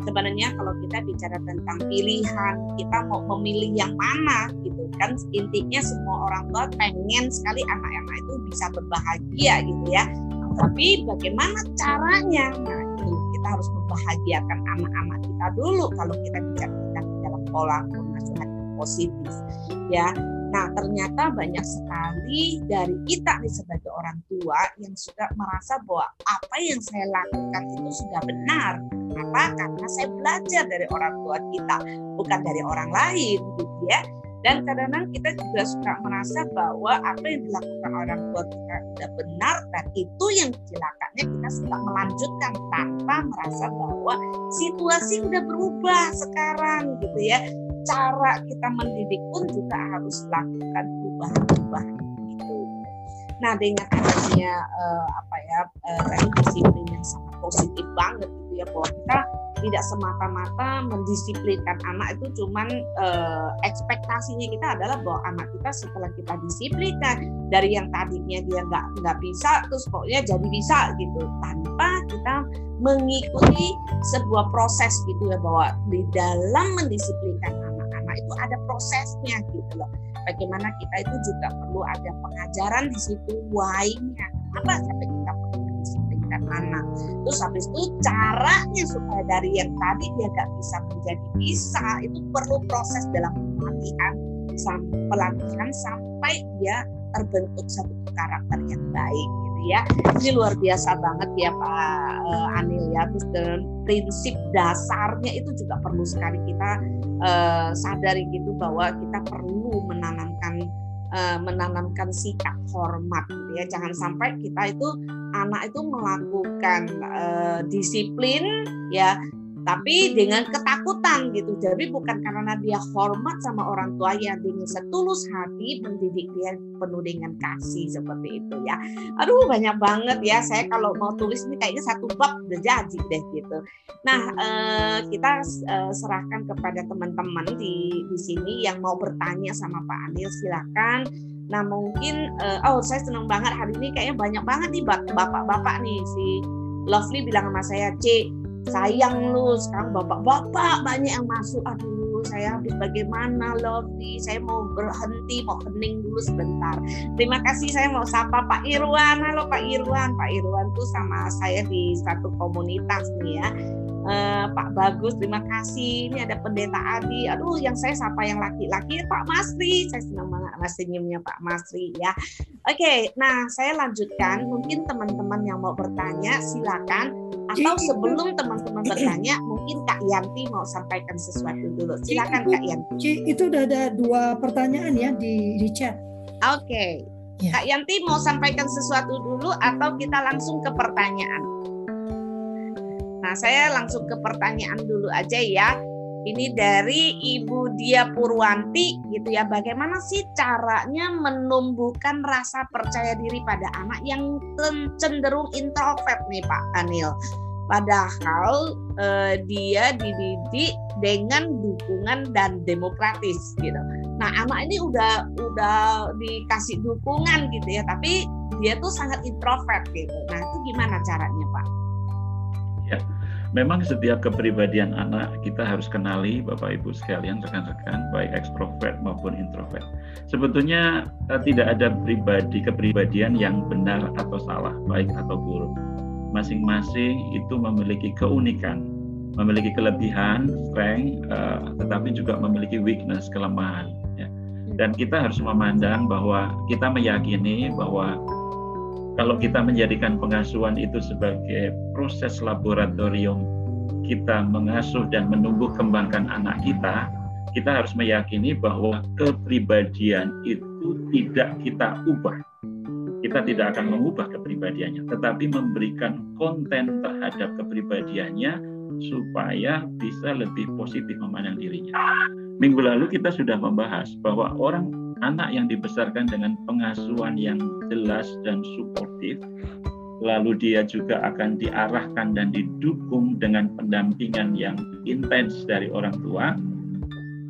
Sebenarnya kalau kita bicara tentang pilihan, kita mau memilih yang mana gitu kan intinya semua orang tua pengen sekali anak-anak itu bisa berbahagia gitu ya tapi bagaimana caranya? Nah, itu kita harus membahagiakan anak-anak kita dulu kalau kita bicara dalam pola pengasuhan positif. Ya, Nah, ternyata banyak sekali dari kita nih sebagai orang tua yang sudah merasa bahwa apa yang saya lakukan itu sudah benar. Kenapa? Karena saya belajar dari orang tua kita, bukan dari orang lain, gitu ya. Dan kadang-kadang kita juga suka merasa bahwa apa yang dilakukan orang tua kita sudah benar dan itu yang celakanya kita suka melanjutkan tanpa merasa bahwa situasi sudah berubah sekarang gitu ya. Cara kita mendidik pun juga harus lakukan perubahan-perubahan gitu. Nah dengan adanya uh, apa ya uh, disiplin yang sangat positif banget gitu ya bahwa kita tidak semata-mata mendisiplinkan anak itu cuman eh, ekspektasinya kita adalah bahwa anak kita setelah kita disiplinkan dari yang tadinya dia nggak nggak bisa terus pokoknya jadi bisa gitu tanpa kita mengikuti sebuah proses gitu ya bahwa di dalam mendisiplinkan anak-anak itu ada prosesnya gitu loh. Bagaimana kita itu juga perlu ada pengajaran di situ why-nya apa sampai mendisiplinkan anak. Terus habis itu caranya supaya dari yang tadi dia nggak bisa menjadi bisa itu perlu proses dalam pelatihan pelatihan sampai dia terbentuk satu karakter yang baik gitu ya. Ini luar biasa banget ya Pak uh, Anil ya. Terus dan prinsip dasarnya itu juga perlu sekali kita uh, sadari gitu bahwa kita perlu menanamkan uh, menanamkan sikap hormat gitu ya. Jangan sampai kita itu anak itu melakukan uh, disiplin ya tapi dengan ketakutan gitu. Jadi bukan karena dia hormat sama orang tua yang dengan setulus hati mendidik dia penuh dengan kasih seperti itu ya. Aduh banyak banget ya. Saya kalau mau tulis ini kayaknya satu bab udah jadi deh gitu. Nah eh, kita eh, serahkan kepada teman-teman di di sini yang mau bertanya sama Pak Anil silakan. Nah mungkin eh, oh saya senang banget hari ini kayaknya banyak banget nih bapak-bapak nih si Lovely bilang sama saya, C, sayang lu sekarang bapak-bapak banyak yang masuk. Aduh saya habis bagaimana Lofi saya mau berhenti mau hening dulu sebentar. Terima kasih saya mau sapa Pak Irwan. Halo Pak Irwan. Pak Irwan tuh sama saya di satu komunitas nih ya Uh, Pak Bagus, terima kasih. Ini ada Pendeta Adi. Aduh, yang saya sapa yang laki-laki Pak Masri. Saya senang banget mas senyumnya Pak Masri ya. Oke, okay, nah saya lanjutkan. Mungkin teman-teman yang mau bertanya silakan. Atau sebelum teman-teman bertanya, mungkin Kak Yanti mau sampaikan sesuatu dulu. Silakan Kak Yanti. Ci, itu udah ada dua pertanyaan ya di, di chat. Oke. Okay. Ya. Kak Yanti mau sampaikan sesuatu dulu atau kita langsung ke pertanyaan? Nah, saya langsung ke pertanyaan dulu aja ya. Ini dari Ibu Dia Purwanti gitu ya. Bagaimana sih caranya menumbuhkan rasa percaya diri pada anak yang cenderung introvert nih Pak Anil? Padahal eh, dia dididik dengan dukungan dan demokratis gitu. Nah, anak ini udah udah dikasih dukungan gitu ya, tapi dia tuh sangat introvert gitu. Nah, itu gimana caranya, Pak? Ya, memang setiap kepribadian anak kita harus kenali Bapak Ibu sekalian rekan-rekan baik ekstrovert maupun introvert. Sebetulnya eh, tidak ada pribadi kepribadian yang benar atau salah, baik atau buruk. Masing-masing itu memiliki keunikan, memiliki kelebihan, strength, eh, tetapi juga memiliki weakness, kelemahan. Ya. Dan kita harus memandang bahwa kita meyakini bahwa kalau kita menjadikan pengasuhan itu sebagai proses laboratorium kita mengasuh dan menumbuh kembangkan anak kita, kita harus meyakini bahwa kepribadian itu tidak kita ubah. Kita tidak akan mengubah kepribadiannya, tetapi memberikan konten terhadap kepribadiannya supaya bisa lebih positif memandang dirinya. Minggu lalu kita sudah membahas bahwa orang anak yang dibesarkan dengan pengasuhan yang jelas dan suportif, lalu dia juga akan diarahkan dan didukung dengan pendampingan yang intens dari orang tua,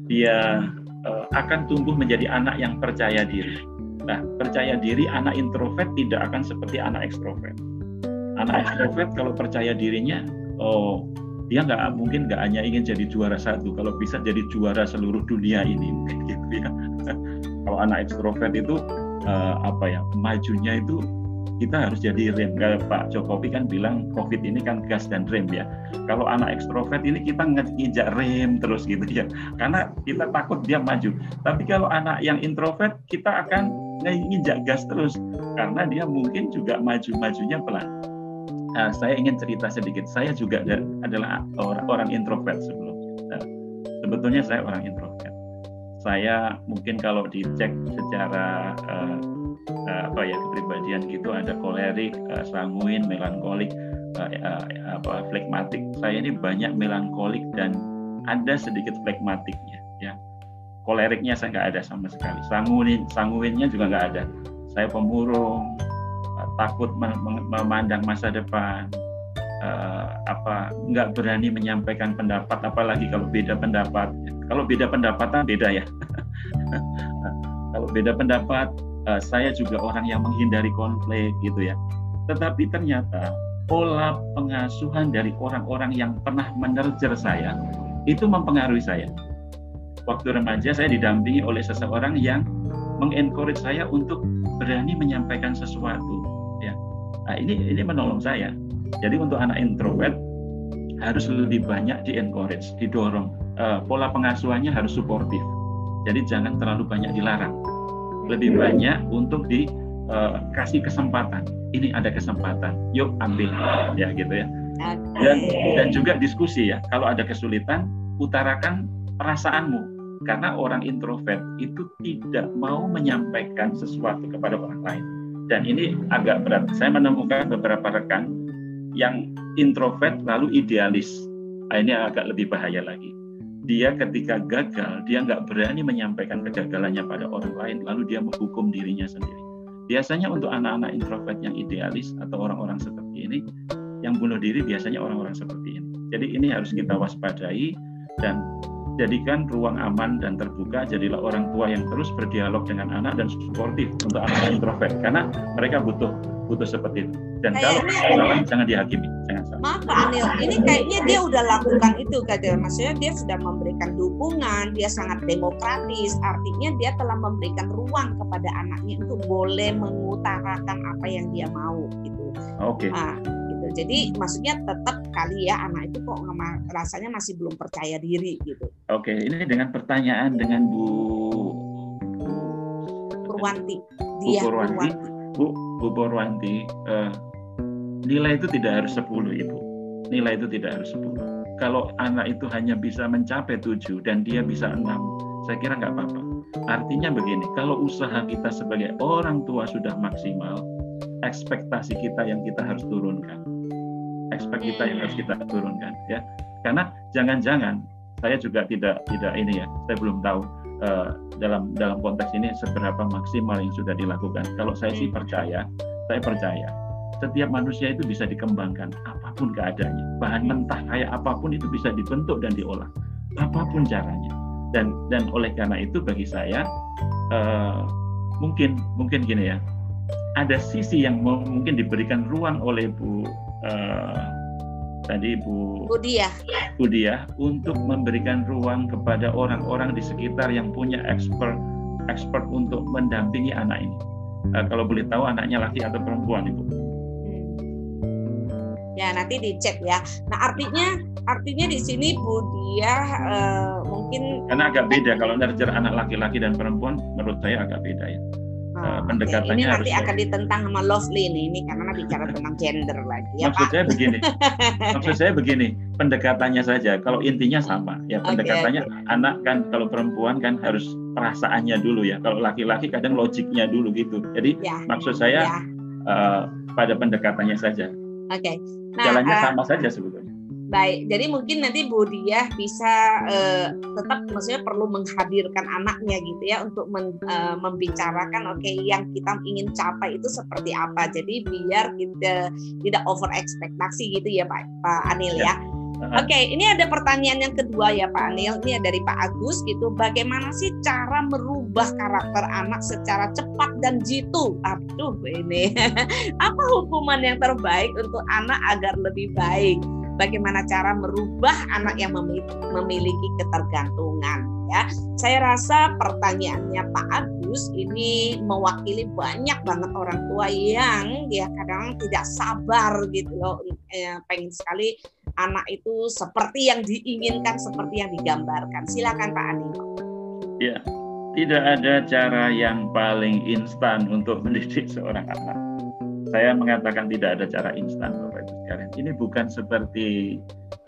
dia uh, akan tumbuh menjadi anak yang percaya diri. Nah, percaya diri anak introvert tidak akan seperti anak ekstrovert. Anak ekstrovert kalau percaya dirinya, oh dia nggak mungkin nggak hanya ingin jadi juara satu, kalau bisa jadi juara seluruh dunia ini gitu ya kalau anak ekstrovert itu uh, apa ya majunya itu kita harus jadi rem. Pak Jokowi kan bilang COVID ini kan gas dan rem ya. Kalau anak ekstrovert ini kita nginjak rem terus gitu ya. Karena kita takut dia maju. Tapi kalau anak yang introvert kita akan nginjak gas terus karena dia mungkin juga maju-majunya pelan. Nah, saya ingin cerita sedikit. Saya juga adalah orang, orang introvert sebelumnya. Nah, sebetulnya saya orang introvert saya mungkin kalau dicek secara uh, uh, apa ya kepribadian gitu ada kolerik, uh, sanguin, melankolik, uh, uh, apa flekmatik. Saya ini banyak melankolik dan ada sedikit flekmatiknya ya. Koleriknya saya nggak ada sama sekali. Sanguin sanguinnya juga nggak ada. Saya pemurung, uh, takut memandang masa depan. uh, apa nggak berani menyampaikan pendapat apalagi kalau beda pendapat. Kalau beda pendapatan beda ya. Kalau beda pendapat uh, saya juga orang yang menghindari konflik gitu ya. Tetapi ternyata pola pengasuhan dari orang-orang yang pernah menerjer saya itu mempengaruhi saya. Waktu remaja saya didampingi oleh seseorang yang mengencourage saya untuk berani menyampaikan sesuatu nah, ini ini menolong saya jadi untuk anak introvert harus lebih banyak di encourage, didorong. Uh, pola pengasuhannya harus suportif. Jadi jangan terlalu banyak dilarang. Lebih banyak untuk dikasih eh, uh, kesempatan. Ini ada kesempatan, yuk ambil ya gitu ya. Dan dan juga diskusi ya. Kalau ada kesulitan, utarakan perasaanmu. Karena orang introvert itu tidak mau menyampaikan sesuatu kepada orang lain. Dan ini agak berat. Saya menemukan beberapa rekan yang introvert lalu idealis. Nah, ini agak lebih bahaya lagi. Dia ketika gagal, dia nggak berani menyampaikan kegagalannya pada orang lain, lalu dia menghukum dirinya sendiri. Biasanya untuk anak-anak introvert yang idealis atau orang-orang seperti ini, yang bunuh diri biasanya orang-orang seperti ini. Jadi ini harus kita waspadai dan jadikan ruang aman dan terbuka. Jadilah orang tua yang terus berdialog dengan anak dan suportif untuk anak introvert karena mereka butuh butuh seperti itu. Dan kayaknya, kalau salah jangan dihakimi, jangan salah. Maaf Pak Anil, ini kayaknya dia udah lakukan itu Kader. Maksudnya dia sudah memberikan dukungan, dia sangat demokratis. Artinya dia telah memberikan ruang kepada anaknya untuk boleh mengutarakan apa yang dia mau gitu. Oke. Okay. Nah, gitu. Jadi maksudnya tetap kali ya anak itu kok rasanya masih belum percaya diri gitu. Oke, ini dengan pertanyaan dengan Bu Purwanti. Dia Bu Purwanti. Purwanti Bu, Bu Borwanti, uh, nilai itu tidak harus 10 Ibu. Nilai itu tidak harus 10. Kalau anak itu hanya bisa mencapai 7 dan dia bisa 6, saya kira nggak apa-apa. Artinya begini, kalau usaha kita sebagai orang tua sudah maksimal, ekspektasi kita yang kita harus turunkan. Ekspekt kita yang harus kita turunkan ya. Karena jangan-jangan saya juga tidak tidak ini ya, saya belum tahu uh, dalam dalam konteks ini seberapa maksimal yang sudah dilakukan. Kalau saya sih percaya, saya percaya setiap manusia itu bisa dikembangkan apa pun keadaannya. Bahan mentah kayak apa pun itu bisa dibentuk dan diolah apa pun caranya. Dan dan oleh karena itu bagi saya uh, mungkin mungkin gini ya, ada sisi yang mungkin diberikan ruang oleh Bu uh, tadi Bu Budia. Budia untuk memberikan ruang kepada orang-orang di sekitar yang punya expert expert untuk mendampingi anak ini. Uh, kalau boleh tahu anaknya laki atau perempuan Ibu? Hmm. Ya nanti dicek ya. Nah artinya artinya di sini Budia uh, mungkin karena agak beda kalau nurture anak laki-laki dan perempuan menurut saya agak beda ya. Oh, pendekatannya ini nanti akan ditentang sama Lovely nih ini karena bicara tentang gender lagi ya maksud Pak. saya begini maksud saya begini pendekatannya saja kalau intinya sama ya pendekatannya okay, okay. anak kan kalau perempuan kan harus perasaannya dulu ya kalau laki-laki kadang logiknya dulu gitu jadi ya, maksud saya ya. uh, pada pendekatannya saja oke okay. nah, jalannya uh, sama saja sebetulnya Baik, jadi mungkin nanti Bu Diah bisa uh, tetap maksudnya perlu menghadirkan anaknya gitu ya untuk men, uh, membicarakan oke okay, yang kita ingin capai itu seperti apa. Jadi biar kita tidak over ekspektasi gitu ya Pak Pak Anil ya. ya. Oke, okay, ini ada pertanyaan yang kedua ya Pak Anil. Ini dari Pak Agus gitu. Bagaimana sih cara merubah karakter anak secara cepat dan jitu? Aduh ini. Apa hukuman yang terbaik untuk anak agar lebih baik? Bagaimana cara merubah anak yang memiliki ketergantungan ya. Saya rasa pertanyaannya Pak Agus ini mewakili banyak banget orang tua yang ya kadang tidak sabar gitu loh eh, pengen sekali anak itu seperti yang diinginkan seperti yang digambarkan. Silakan Pak Animo. Ya, tidak ada cara yang paling instan untuk mendidik seorang anak. Saya mengatakan tidak ada cara instan, Bapak Ibu sekalian. Ini bukan seperti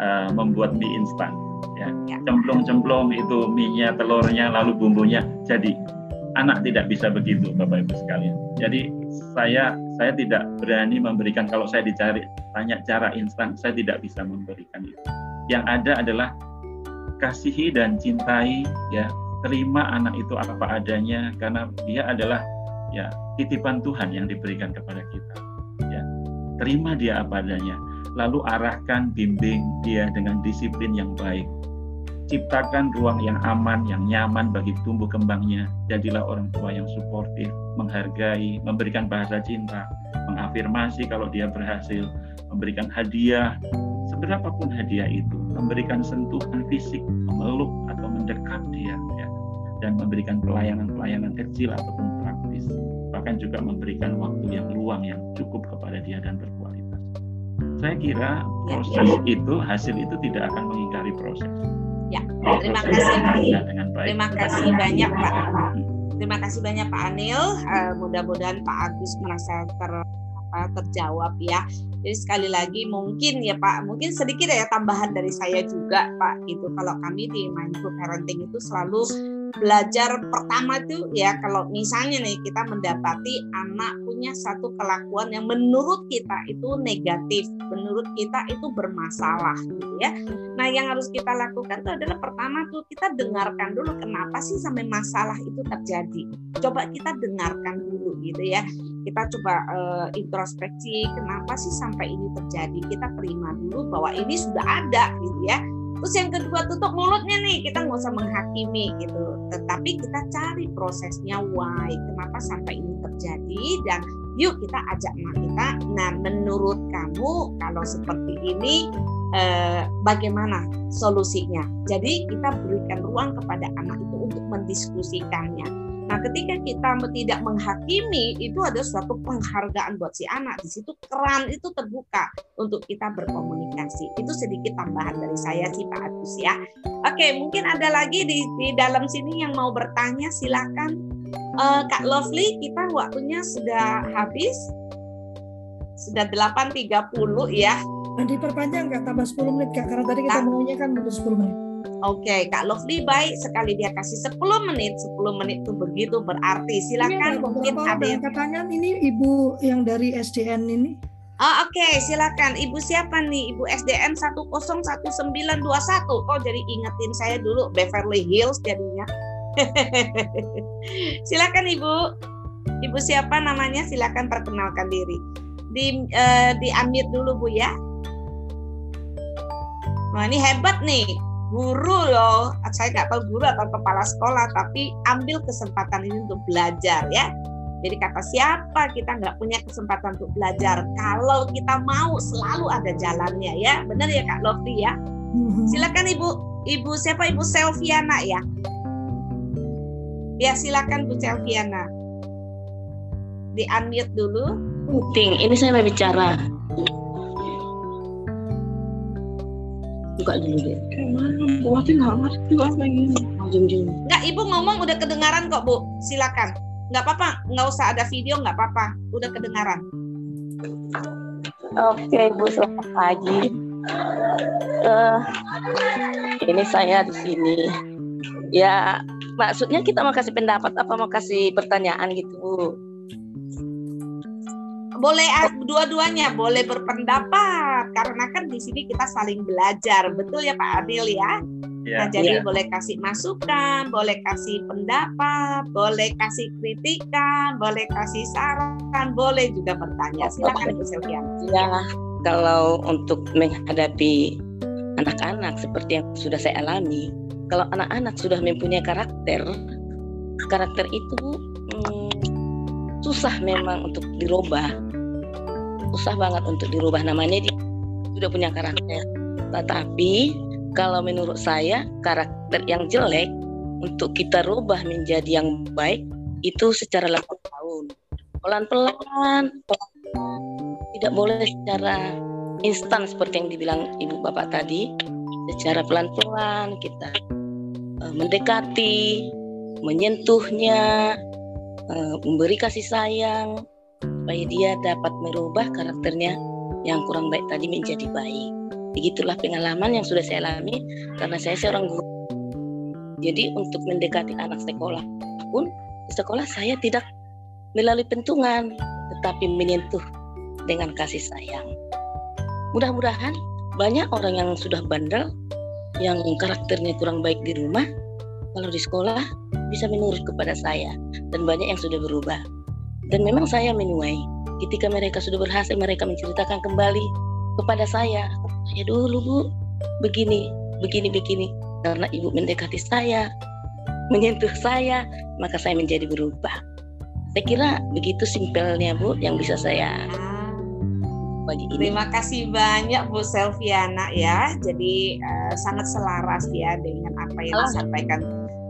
uh, membuat mie instan, ya. ya. Cemplung-cemplung itu mie-nya, telurnya, lalu bumbunya jadi. Anak tidak bisa begitu, Bapak Ibu sekalian. Jadi saya saya tidak berani memberikan kalau saya dicari tanya cara instan, saya tidak bisa memberikan itu. Yang ada adalah kasihi dan cintai ya terima anak itu apa adanya karena dia adalah ya titipan Tuhan yang diberikan kepada kita. Terima dia apa adanya. lalu arahkan, bimbing dia dengan disiplin yang baik. Ciptakan ruang yang aman, yang nyaman bagi tumbuh kembangnya. Jadilah orang tua yang suportif, menghargai, memberikan bahasa cinta, mengafirmasi kalau dia berhasil, memberikan hadiah, seberapapun hadiah itu, memberikan sentuhan fisik, memeluk atau mendekat dia, ya, dan memberikan pelayanan-pelayanan kecil ataupun praktis, bahkan juga memberikan waktu yang luang yang cukup kepada dia dan berkualitas. Saya kira proses itu, hasil itu tidak akan mengingkari proses. Ya, terima kasih. Dengan baik. Terima kasih banyak Pak. Terima kasih banyak Pak Anil. Uh, mudah-mudahan Pak Agus merasa ter apa, terjawab ya. Jadi sekali lagi mungkin ya Pak, mungkin sedikit ya tambahan dari saya juga Pak. Itu kalau kami di Mindful Parenting itu selalu belajar pertama itu ya kalau misalnya nih kita mendapati anak punya satu kelakuan yang menurut kita itu negatif, menurut kita itu bermasalah gitu ya. Nah, yang harus kita lakukan itu adalah pertama tuh kita dengarkan dulu kenapa sih sampai masalah itu terjadi. Coba kita dengarkan dulu gitu ya. Kita coba uh, introspeksi kenapa sih sampai ini terjadi. Kita terima dulu bahwa ini sudah ada gitu ya Terus yang kedua tutup mulutnya nih, kita nggak usah menghakimi gitu. Tetapi kita cari prosesnya why, kenapa sampai ini terjadi dan yuk kita ajak anak kita. Nah, menurut kamu kalau seperti ini eh, bagaimana solusinya? Jadi kita berikan ruang kepada anak itu untuk mendiskusikannya Nah, ketika kita tidak menghakimi, itu ada suatu penghargaan buat si anak. Di situ keran itu terbuka untuk kita berkomunikasi. Itu sedikit tambahan dari saya sih Pak Agus ya. Oke, mungkin ada lagi di, di dalam sini yang mau bertanya, silakan. Uh, Kak Lovely, kita waktunya sudah habis. Sudah 8.30 ya. Nanti perpanjang nggak tambah 10 menit Kak? Karena tadi kita maunya kan untuk 10 menit. Oke, okay, Kak Lovely baik sekali dia kasih 10 menit. 10 menit itu begitu berarti. Silakan ini mungkin ada yang katanya ini Ibu yang dari SDN ini. Oh, oke, okay. silakan. Ibu siapa nih? Ibu SDN 101921. Oh, jadi ingetin saya dulu Beverly Hills jadinya. silakan Ibu. Ibu siapa namanya? Silakan perkenalkan diri. Di uh, di unmute dulu Bu ya. Wah, ini hebat nih guru loh. Saya nggak tahu guru atau kepala sekolah tapi ambil kesempatan ini untuk belajar ya. Jadi kata siapa kita nggak punya kesempatan untuk belajar? Kalau kita mau selalu ada jalannya ya. Benar ya kak Lofi ya? Mm-hmm. silakan ibu ibu siapa? Ibu Selviana ya? Ya silakan bu Selviana. Di unmute dulu. Ting, ini saya mau bicara buka dulu deh gimana bu Wati nggak ngerti apa ini? Nggak ibu ngomong udah kedengaran kok bu. Silakan. Nggak apa-apa nggak usah ada video nggak apa-apa. Udah kedengaran. Oke ibu selamat pagi. Uh, ini saya di sini. Ya maksudnya kita mau kasih pendapat apa mau kasih pertanyaan gitu bu boleh dua-duanya boleh berpendapat karena kan di sini kita saling belajar betul ya Pak Adil ya. Ya, nah, jadi ya. boleh kasih masukan, boleh kasih pendapat, boleh kasih kritikan, boleh kasih saran, boleh juga bertanya. Silakan Ibu Sylvia. Ya, kalau untuk menghadapi anak-anak seperti yang sudah saya alami, kalau anak-anak sudah mempunyai karakter, karakter itu susah memang untuk dirubah. Susah banget untuk dirubah. Namanya dia sudah punya karakter. Tetapi kalau menurut saya karakter yang jelek untuk kita rubah menjadi yang baik itu secara lambat tahun pelan-pelan. Tidak boleh secara instan seperti yang dibilang ibu bapak tadi. Secara pelan-pelan kita uh, mendekati menyentuhnya uh, memberi kasih sayang supaya dia dapat merubah karakternya yang kurang baik tadi menjadi baik. Begitulah pengalaman yang sudah saya alami karena saya seorang guru. Jadi untuk mendekati anak sekolah pun di sekolah saya tidak melalui pentungan tetapi menyentuh dengan kasih sayang. Mudah-mudahan banyak orang yang sudah bandel yang karakternya kurang baik di rumah kalau di sekolah bisa menurut kepada saya dan banyak yang sudah berubah. Dan memang saya menuai ketika mereka sudah berhasil mereka menceritakan kembali kepada saya saya dulu bu begini begini begini karena ibu mendekati saya menyentuh saya maka saya menjadi berubah saya kira begitu simpelnya bu yang bisa saya bagi ini Terima kasih banyak Bu Selviana ya. Jadi uh, sangat selaras ya dengan apa yang Oh. disampaikan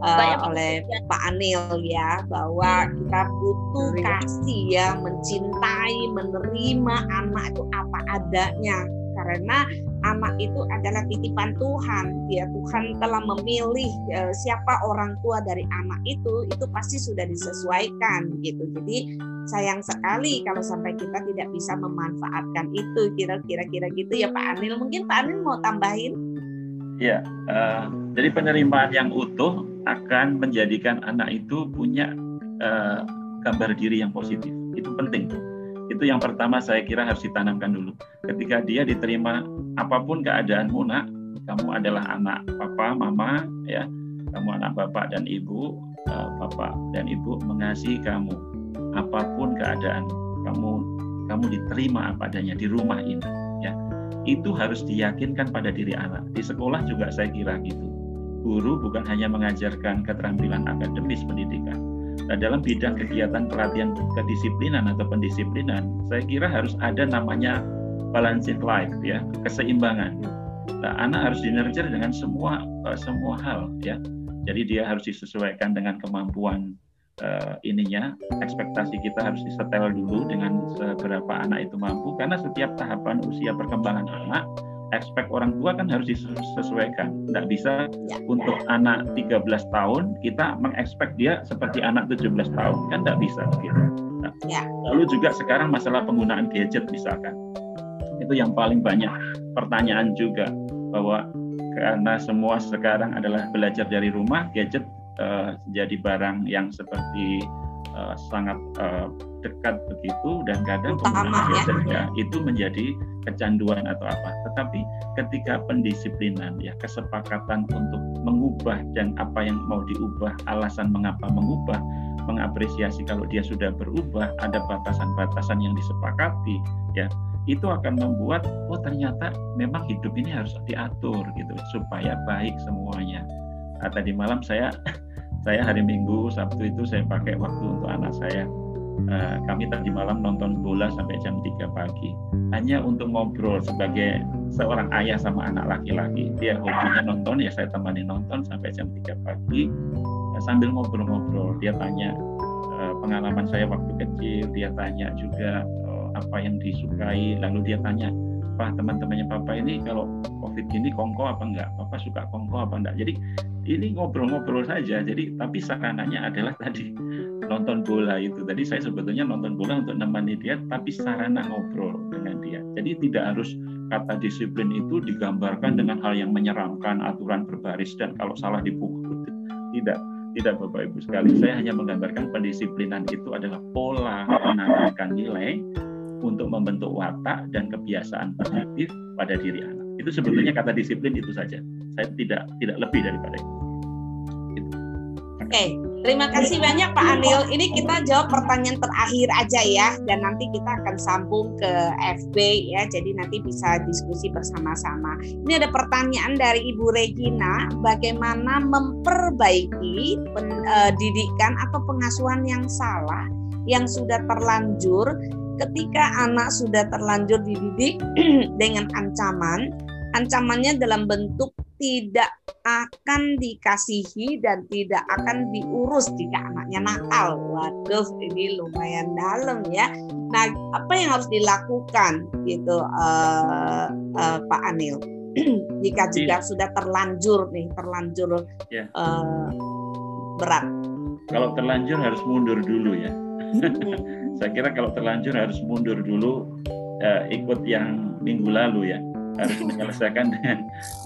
uh, oleh Pak Anil ya bahwa kita butuh kasih. ya, mencintai, menerima anak itu apa adanya. Karena anak itu adalah titipan Tuhan. Ya Tuhan telah memilih uh, siapa orang tua dari anak itu itu pasti sudah disesuaikan gitu. Jadi sayang sekali kalau sampai kita tidak bisa memanfaatkan itu kira-kira kira gitu ya Pak Anil. Mungkin Pak Anil mau tambahin? Ya, eh, jadi penerimaan yang utuh akan menjadikan anak itu punya eh, gambar diri yang positif. Itu penting. Itu yang pertama saya kira harus ditanamkan dulu. Ketika dia diterima apa pun keadaanmu nak, kamu adalah anak papa, mama, ya, kamu anak bapak dan ibu, eh, bapak dan ibu mengasihi kamu. Apa pun keadaan kamu, kamu diterima apa adanya di rumah ini. Ya, itu harus diyakinkan pada diri anak. Di sekolah juga saya kira gitu. Guru bukan hanya mengajarkan keterampilan akademis pendidikan. Nah, dalam bidang kegiatan pelatihan kedisiplinan atau pendisiplinan, saya kira harus ada namanya balanced life ya, keseimbangan. Nah, anak harus dinurture dengan semua eh, semua hal ya. Jadi dia harus disesuaikan dengan kemampuan eh, ininya ekspektasi kita harus disetel dulu dengan seberapa anak itu mampu karena setiap tahapan usia perkembangan anak ekspek orang tua kan harus disesuaikan tidak bisa Ya. untuk anak 13 tahun kita mengekspek dia seperti anak 17 tahun kan tidak bisa gitu. Nah, Ya. lalu juga sekarang masalah penggunaan gadget misalkan itu yang paling banyak pertanyaan juga bahwa karena semua sekarang adalah belajar dari rumah gadget uh, jadi barang yang seperti uh, sangat uh, dekat begitu dan kadang Utama, penggunaan ya. ya, itu menjadi kecanduan atau apa. Tetapi ketika pendisiplinan ya kesepakatan untuk mengubah dan apa yang mau diubah, alasan mengapa mengubah, mengapresiasi kalau dia sudah berubah, ada batasan-batasan yang disepakati ya itu akan membuat oh ternyata memang hidup ini harus diatur gitu supaya baik semuanya. Nah, tadi malam saya saya hari Minggu Sabtu itu saya pakai waktu untuk anak saya. Eh, kami tadi malam nonton bola sampai jam 3 pagi. Hanya untuk ngobrol sebagai seorang ayah sama anak laki-laki. Dia hobinya nonton ya saya temani nonton sampai jam 3 pagi. Eh, sambil ngobrol-ngobrol. Dia tanya eh, pengalaman saya waktu kecil, dia tanya juga apa yang disukai, lalu dia tanya, Pak teman-temannya Papa ini kalau COVID gini kongko apa enggak? Papa suka kongko apa enggak? Jadi ini ngobrol-ngobrol saja. Jadi tapi sarananya adalah tadi nonton bola itu. Tadi saya sebetulnya nonton bola untuk nemani dia, tapi sarana ngobrol dengan dia. Jadi tidak harus kata disiplin itu digambarkan dengan hal yang menyeramkan, aturan berbaris dan kalau salah dipukul. Tidak, tidak Bapak Ibu sekali. Saya hanya menggambarkan pendisiplinan itu adalah pola menanamkan nilai untuk membentuk watak dan kebiasaan positif pada diri anak. Itu sebetulnya kata disiplin itu saja. Saya tidak tidak lebih daripada itu. Oke, terima kasih banyak Pak Anil. Ini kita jawab pertanyaan terakhir aja ya, dan nanti kita akan sambung ke FB ya. Jadi nanti bisa diskusi bersama-sama. Ini ada pertanyaan dari Ibu Regina, bagaimana memperbaiki pendidikan atau pengasuhan yang salah yang sudah terlanjur ketika anak sudah terlanjur dididik dengan ancaman, ancamannya dalam bentuk tidak akan dikasihi dan tidak akan diurus jika anaknya nakal. Waduh, ini lumayan dalam ya. Nah, apa yang harus dilakukan gitu, uh, uh, Pak Anil? jika jika sudah terlanjur nih, terlanjur Ya. uh, berat. Kalau terlanjur harus mundur dulu ya. Saya kira kalau terlanjur harus mundur dulu eh, ikut yang minggu lalu ya. Harus menyelesaikan dengan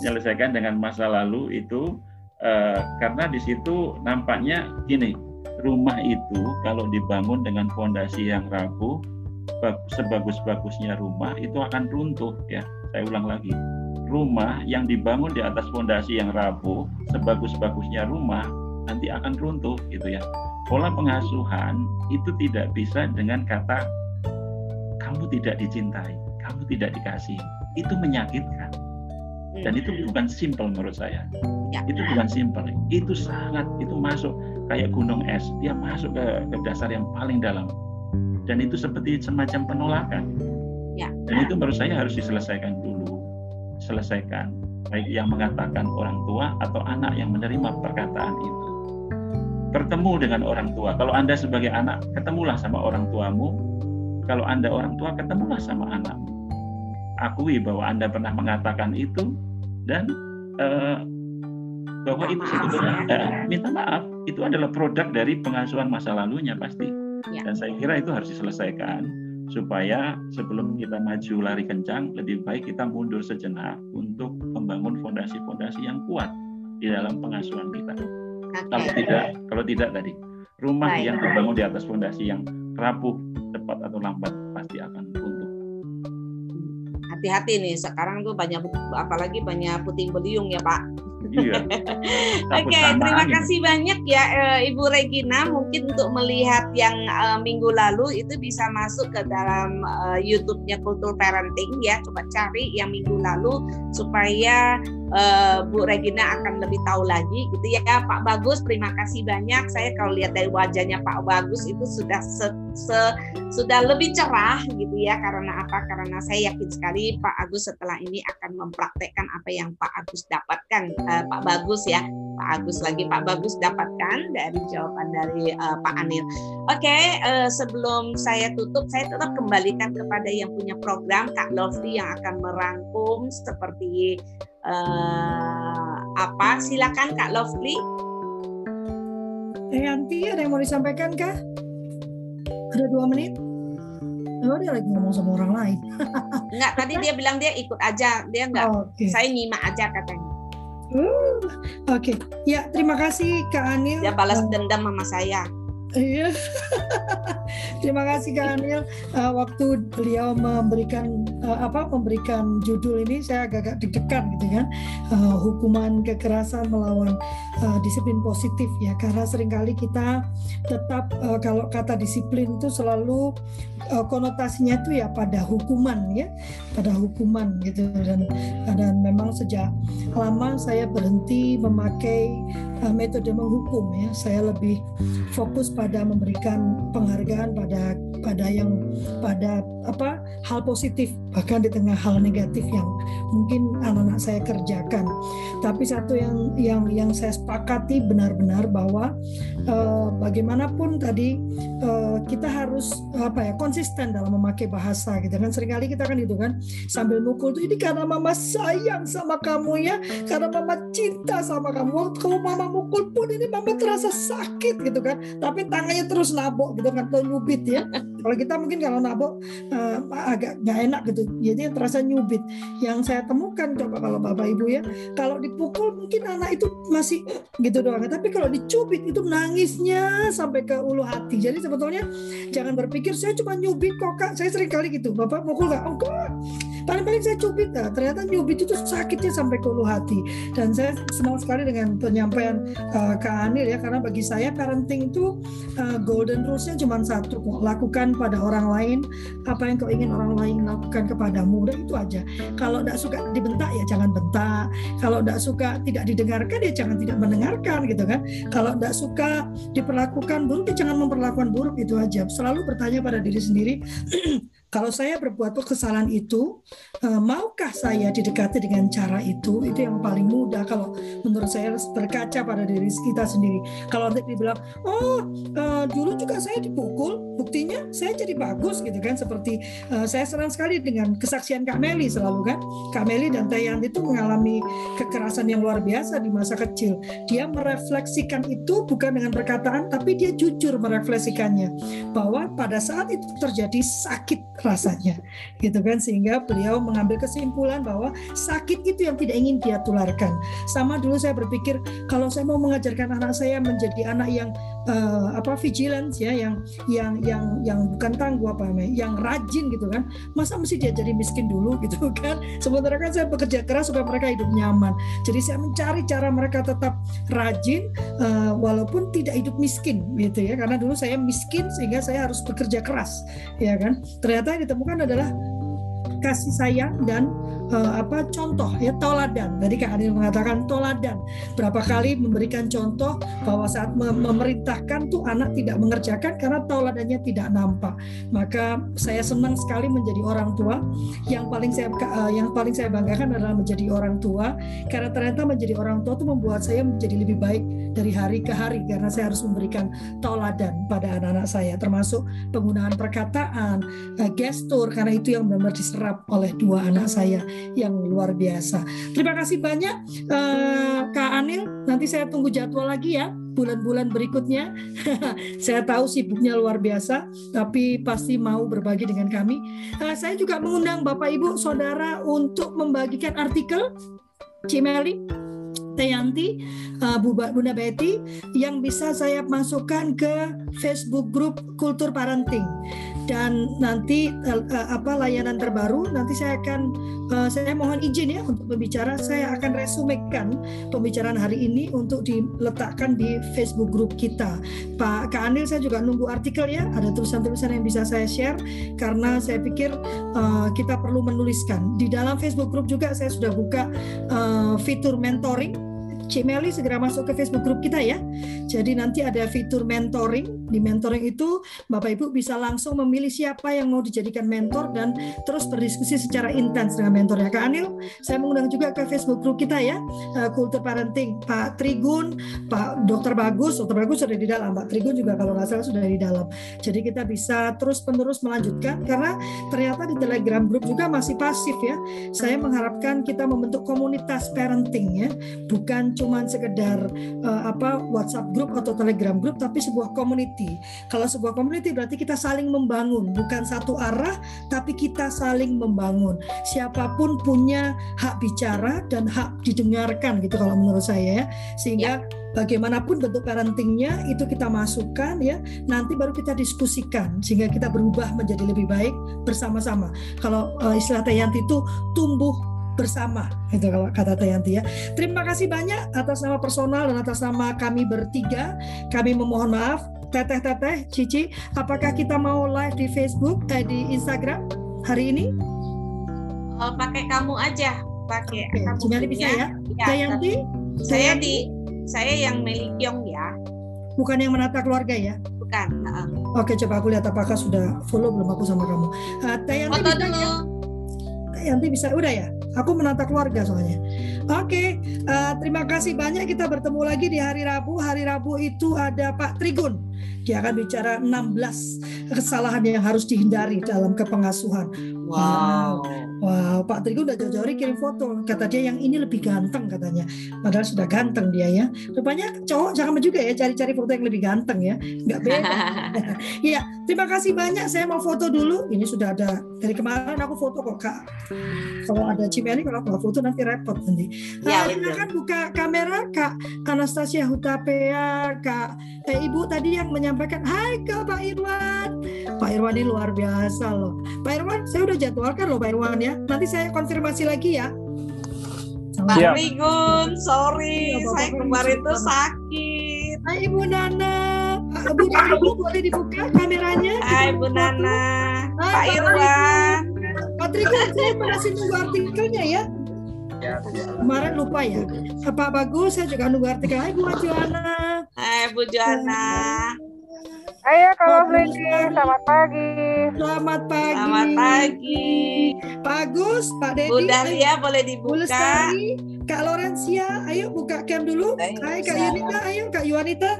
menyelesaikan dengan masa lalu itu eh, karena di situ nampaknya gini, rumah itu kalau dibangun dengan fondasi yang rapuh bag- sebagus-bagusnya rumah itu akan runtuh ya. Saya ulang lagi. Rumah yang dibangun di atas fondasi yang rapuh sebagus-bagusnya rumah nanti akan runtuh gitu ya pola pengasuhan itu tidak bisa dengan kata kamu tidak dicintai, kamu tidak dikasih. itu menyakitkan. Dan itu bukan simple menurut saya. Ya. itu bukan simple itu sangat itu masuk kayak gunung es. Dia masuk ke, ke dasar yang paling dalam. Dan itu seperti semacam penolakan. Ya. dan itu menurut saya harus diselesaikan dulu. Selesaikan. Baik yang mengatakan orang tua atau anak yang menerima perkataan itu bertemu dengan orang tua. Kalau anda sebagai anak ketemulah sama orang tuamu. Kalau anda orang tua ketemulah sama anakmu akui bahwa anda pernah mengatakan itu dan eh, bahwa itu sebetulnya ya. eh, minta maaf. Itu adalah produk dari pengasuhan masa lalunya pasti. Ya. dan saya kira itu harus diselesaikan supaya sebelum kita maju lari kencang lebih baik kita mundur sejenak untuk membangun fondasi-fondasi yang kuat di dalam pengasuhan kita Kalau tidak kalau tidak tadi rumah Baik. yang terbangun di atas fondasi yang rapuh cepat atau lambat pasti akan runtuh Hati-hati nih sekarang tuh banyak apalagi banyak puting beliung ya Pak. iya Oke, sama terima angin. kasih banyak ya eh, Ibu Regina. Mungkin untuk melihat yang eh, minggu lalu itu bisa masuk ke dalam eh, YouTube-nya Kultur Parenting ya. Coba cari yang minggu lalu supaya eh, Bu Regina akan lebih tahu lagi gitu ya. Pak Bagus, terima kasih banyak. Saya kalau lihat dari wajahnya Pak Bagus itu sudah se- se- sudah lebih cerah gitu ya. Karena apa? Karena saya yakin sekali Pak Agus setelah ini akan mempraktekkan apa yang Pak Agus dapatkan. Eh, Pak Bagus ya. Pak Agus lagi Pak Bagus dapatkan dari jawaban dari eh, Pak Anil. Oke, eh, sebelum saya tutup, saya tetap kembalikan kepada yang punya program Kak Lovely yang akan merangkum seperti eh, apa? Silakan Kak Lovely. Eh Yanti ada yang mau disampaikan kah? Ada dua menit? Oh dia lagi ngomong sama orang lain. Enggak, tadi dia bilang dia ikut aja, dia enggak. Oke. Saya nyimak aja katanya. Uh, Oke. Ya terima kasih Kak Anil. Dia balas Eh, dendam sama saya. Iya. Terima kasih Kak Anil. Eh, waktu beliau memberikan eh, apa memberikan judul ini saya agak-agak deg-degan gitu kan. Eh, hukuman kekerasan melawan eh, disiplin positif ya karena sering kali kita tetap eh, kalau kata disiplin itu selalu eh, konotasinya itu ya pada hukuman ya, pada hukuman gitu dan dan memang sejak lama saya berhenti memakai eh, metode menghukum ya. Saya lebih fokus pada memberikan penghargaan pada pada yang pada apa hal positif bahkan di tengah hal negatif yang mungkin anak-anak saya kerjakan. Tapi satu yang yang yang saya sepakati benar-benar bahwa eh, bagaimanapun tadi eh, kita harus apa ya konsisten dalam memakai bahasa gitu kan. Seringkali kita kan gitu kan sambil mukul tuh ini karena mama sayang sama kamu ya karena mama cinta sama kamu. Kamu mama mukul pun ini mama terasa sakit gitu kan. Tapi tangannya terus nabok gitu kan atau nyubit ya kalau kita mungkin kalau nabok eh, agak nggak enak gitu. Jadi terasa nyubit. Yang saya temukan coba kalau bapak ibu ya kalau dipukul mungkin anak itu masih gitu doang. Tapi kalau dicubit itu nangisnya sampai ke ulu hati. Jadi sebetulnya jangan berpikir saya cuma nyubit kok kak. Saya sering kali gitu. Bapak mukul nggak? Oh paling-paling saya cubit. Nah, ternyata nyubit itu sakitnya sampai ke ulu hati. Dan saya senang sekali dengan penyampaian uh, Kak Anil ya karena bagi saya parenting itu uh, golden rules-nya cuma satu kok lakukan pada orang lain apa yang kau ingin orang lain lakukan kepadamu. Udah itu aja. Kalau tidak suka dibentak ya jangan bentak. Kalau tidak suka tidak didengarkan ya jangan tidak mendengarkan gitu kan. Kalau tidak suka diperlakukan buruk ya jangan memperlakukan buruk itu aja. Selalu bertanya pada diri sendiri kalau saya berbuat kesalahan itu eh, maukah saya didekati dengan cara itu? Itu yang paling mudah kalau menurut saya berkaca pada diri kita sendiri. Kalau nanti dibilang oh eh, dulu juga saya dipukul buktinya saya jadi bagus gitu kan seperti eh, saya senang sekali dengan kesaksian Kak Meli selalu kan. Kak Meli dan Teh Yanti itu mengalami kekerasan yang luar biasa di masa kecil. Dia merefleksikan itu bukan dengan perkataan tapi dia jujur merefleksikannya bahwa pada saat itu terjadi sakit rasanya gitu kan? Sehingga beliau mengambil kesimpulan bahwa sakit itu yang tidak ingin dia tularkan. Sama dulu saya berpikir kalau saya mau mengajarkan anak saya menjadi anak yang eh, apa vigilance ya yang yang yang yang bukan tangguh apa namanya yang rajin gitu kan. Masa mesti dia jadi miskin dulu gitu kan. Sementara kan saya bekerja keras supaya mereka hidup nyaman. Jadi saya mencari cara mereka tetap rajin eh, walaupun tidak hidup miskin gitu ya. Karena dulu saya miskin sehingga saya harus bekerja keras ya kan. Ternyata yang ditemukan adalah kasih sayang dan eh, apa contoh ya toladan. Tadi Kak Anil mengatakan toladan. Berapa kali memberikan contoh bahwa saat mem- memerintahkan tuh anak tidak mengerjakan karena toladannya tidak nampak. Maka saya senang sekali menjadi orang tua. Yang paling saya eh, yang paling saya banggakan adalah menjadi orang tua karena ternyata menjadi orang tua itu membuat saya menjadi lebih baik dari hari ke hari karena saya harus memberikan toladan pada anak-anak saya termasuk penggunaan perkataan, eh, gestur karena itu yang benar-benar diserap oleh dua anak saya yang luar biasa. Terima kasih banyak eh, Kak Anil. Nanti saya tunggu jadwal lagi ya bulan-bulan berikutnya. saya tahu sibuknya luar biasa, tapi pasti mau berbagi dengan kami. Eh, saya juga mengundang Bapak Ibu Saudara untuk membagikan artikel Cimeli Teyanti, uh, Bu- Bunda Betty yang bisa saya masukkan ke Facebook grup Kultur Parenting. Dan nanti uh, apa layanan terbaru nanti saya akan uh, saya mohon izin ya untuk berbicara saya akan resumekan pembicaraan hari ini untuk diletakkan di Facebook grup kita. Pak Kak Anil saya juga nunggu artikel ya, ada tulisan-tulisan yang bisa saya share karena saya pikir uh, kita perlu menuliskan. Di dalam Facebook grup juga saya sudah buka uh, fitur mentoring Cimeli segera masuk ke Facebook grup kita ya. Jadi nanti ada fitur mentoring. Di mentoring itu Bapak Ibu bisa langsung memilih siapa yang mau dijadikan mentor dan terus berdiskusi secara intens dengan mentornya. Kak Anil, saya mengundang juga ke Facebook grup kita ya, eh, Kultur Parenting. Pak Trigun, Pak Dokter Bagus, Dokter Bagus sudah di dalam, Pak Trigun juga kalau nggak salah sudah di dalam. Jadi kita bisa terus-menerus melanjutkan karena ternyata di Telegram grup juga masih pasif ya. Saya mengharapkan kita membentuk komunitas parenting ya, bukan cuman sekedar eh, apa WhatsApp grup atau Telegram grup tapi sebuah community. Kalau sebuah community berarti kita saling membangun, bukan satu arah tapi kita saling membangun. Siapa pun punya hak bicara dan hak didengarkan gitu kalau menurut saya ya. Sehingga bagaimanapun bentuk parentingnya itu kita masukkan ya nanti baru kita diskusikan sehingga kita berubah menjadi lebih baik bersama-sama kalau eh, istilah Tayanti itu tumbuh bersama itu kalau kata Tayanti ya terima kasih banyak atas nama personal dan atas nama kami bertiga kami memohon maaf teteh teteh Cici apakah kita mau live di Facebook eh, di Instagram hari ini Oh, pakai kamu aja, pakai Oke, kamu Cimeli bisa ya Ya, Tayanti saya di saya yang Melikyong ya, bukan yang menata keluarga ya bukan. Heeh. Oke, coba aku lihat apakah sudah follow belum aku sama kamu. Uh, Tayanti Foto dulu. ya? Tayanti bisa, udah ya? Aku menata keluarga soalnya. Oke, uh, terima kasih banyak. Kita bertemu lagi di hari Rabu. Hari Rabu itu ada Pak Trigun. Dia akan bicara 16 kesalahan yang harus dihindari dalam kepengasuhan. Wow. Wow, Pak Trigun udah jauh-jauh kirim foto. Kata dia yang ini lebih ganteng katanya. Padahal sudah ganteng dia ya. Rupanya cowok jangan juga ya cari-cari foto yang lebih ganteng ya. Nggak beda. Iya, terima kasih banyak. Saya mau foto dulu. Ini sudah ada dari kemarin aku foto kok kak. Kalau ada Cimeli kalau aku foto nanti repot nanti. Ya, Nah, silakan buka kamera kak Anastasia Hutapea, kak eh, ibu tadi yang menyampaikan. Hai kak Pak Irwan. Pak Irwan ini luar biasa loh. Pak Irwan, saya udah jadwalkan loh Pak Irwan ya. Nanti saya konfirmasi lagi ya. Pak Siap. Rigun, sorry, Iya, Bapak saya Rigun, kemarin tuh silakan. sakit. Hai Ibu Nana. Pak Bu Nana, boleh dibuka kameranya? Hai Bu. Nana, Hai, Pak Irwan. Pak Trigun, saya masih nunggu artikelnya ya. Kemarin lupa ya. Pak Bagus, saya juga nunggu artikel. Hai Bu Joana. Hai Bu Joana. Ayo kalau Blindy. selamat pagi. Selamat pagi. Selamat pagi. Pak Agus, Pak Dedi. Bu Dahlia boleh Bu dibuka. Lestari, Kak Lorencia, ayo buka cam dulu. Hai Kak. Yunita, ayo Kak Yuanita.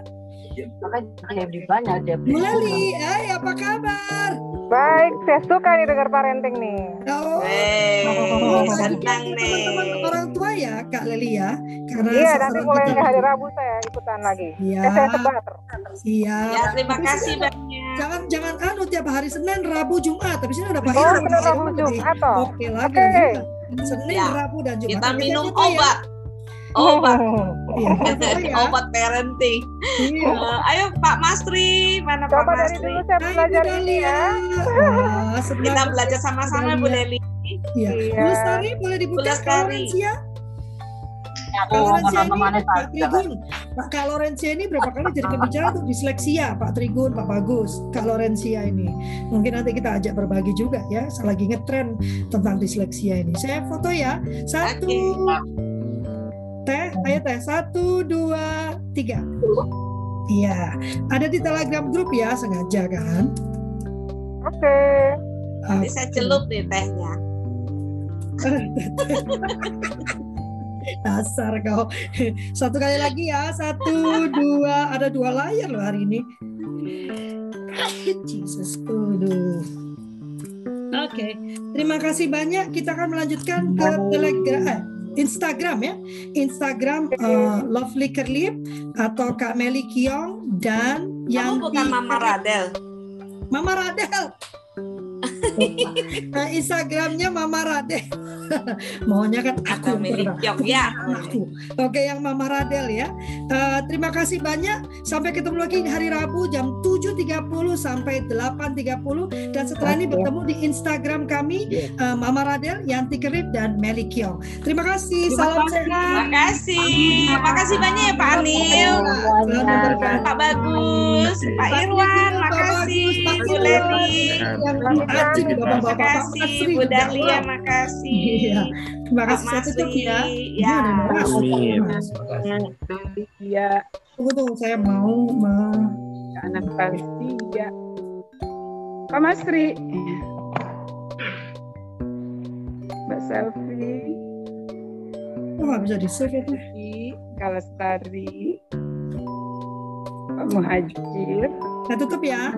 Bu Lali, hai apa kabar? Baik, saya suka nih dengar parenting nih. Oh, Oh, senang teman-teman nih. orang tua ya Kak Leli ya. Karena Iya, nanti mulai kita- hari Rabu saya ikutan lagi. Iya, Eh, saya sebar. siap. Ya, terima Tapi kasih banyak. Jangan jangan anu tiap hari Senin, Rabu, Jumat. Tapi sini ada Pak Oh, benar Rabu Jumat. Oke lagi. Oke. Senin, Ya. Rabu dan Jumat. Kita minum kita ya. obat. Obat. Iya, boleh ya. Obat parenting. Iya. Eh, ayo Pak Mastri, mana Pak Coba dari dulu saya belajar ini ya. Senang. Kita belajar sama-sama Bu Leli. Iya. Iya. Bu Lestari boleh dibuka Bu Lestari. Kak Lorencia? ini Pak Trigun. Pak Kak Lorencia ini berapa kali jadi pembicara untuk disleksia, Pak Trigun, Pak Bagus, Kak Lorencia ini. Mungkin nanti kita ajak berbagi juga ya, saya lagi ngetren tentang disleksia ini. Saya foto ya, satu, teh, ayo teh, satu, dua, tiga. Iya, ada di Telegram grup ya, sengaja kan? Oke. Nanti saya celup nih tehnya. Dasar kau. Satu kali lagi ya. Satu, dua. Ada dua layar loh hari ini. Jesus kudu. Oke, terima kasih banyak. Kita akan melanjutkan ke Telegram, eh, Instagram ya. Instagram eh, Lovely Kerlip atau Kak Meli Kiong dan yang Kamu bukan di- Mama Radel. Mama Radel. Nah, Instagramnya Mama Radel. Maunya kan aku milik ya. Aku. Oke, yang Mama Radel ya. Eh, terima kasih banyak. Sampai ketemu lagi hari Rabu jam 7.30 sampai 8.30 dan setelah ini bertemu di Instagram kami eh, Mama Radel, Yanti Kerip dan Meli Kiong. Terima kasih. Salam sehat. Terima kasih. Terima kasih banyak ya Pak Anil. Pak Bagus, Pak Irwan, Bagus, Pak Bu Irwan. Leli, Yang rajin bapak-bapak Pak makasih, Asri Bu juga. Dahlia, makasih, Iya. Terima kasih saya tutup ya. ya. Amin. Mas. Iya. Tunggu tunggu saya mau me- Anak Palestina. Pak Masri. Mbak Selfie. oh, nggak bisa di save itu. Kak Lestari. Pak Muhajir. Saya tutup ya.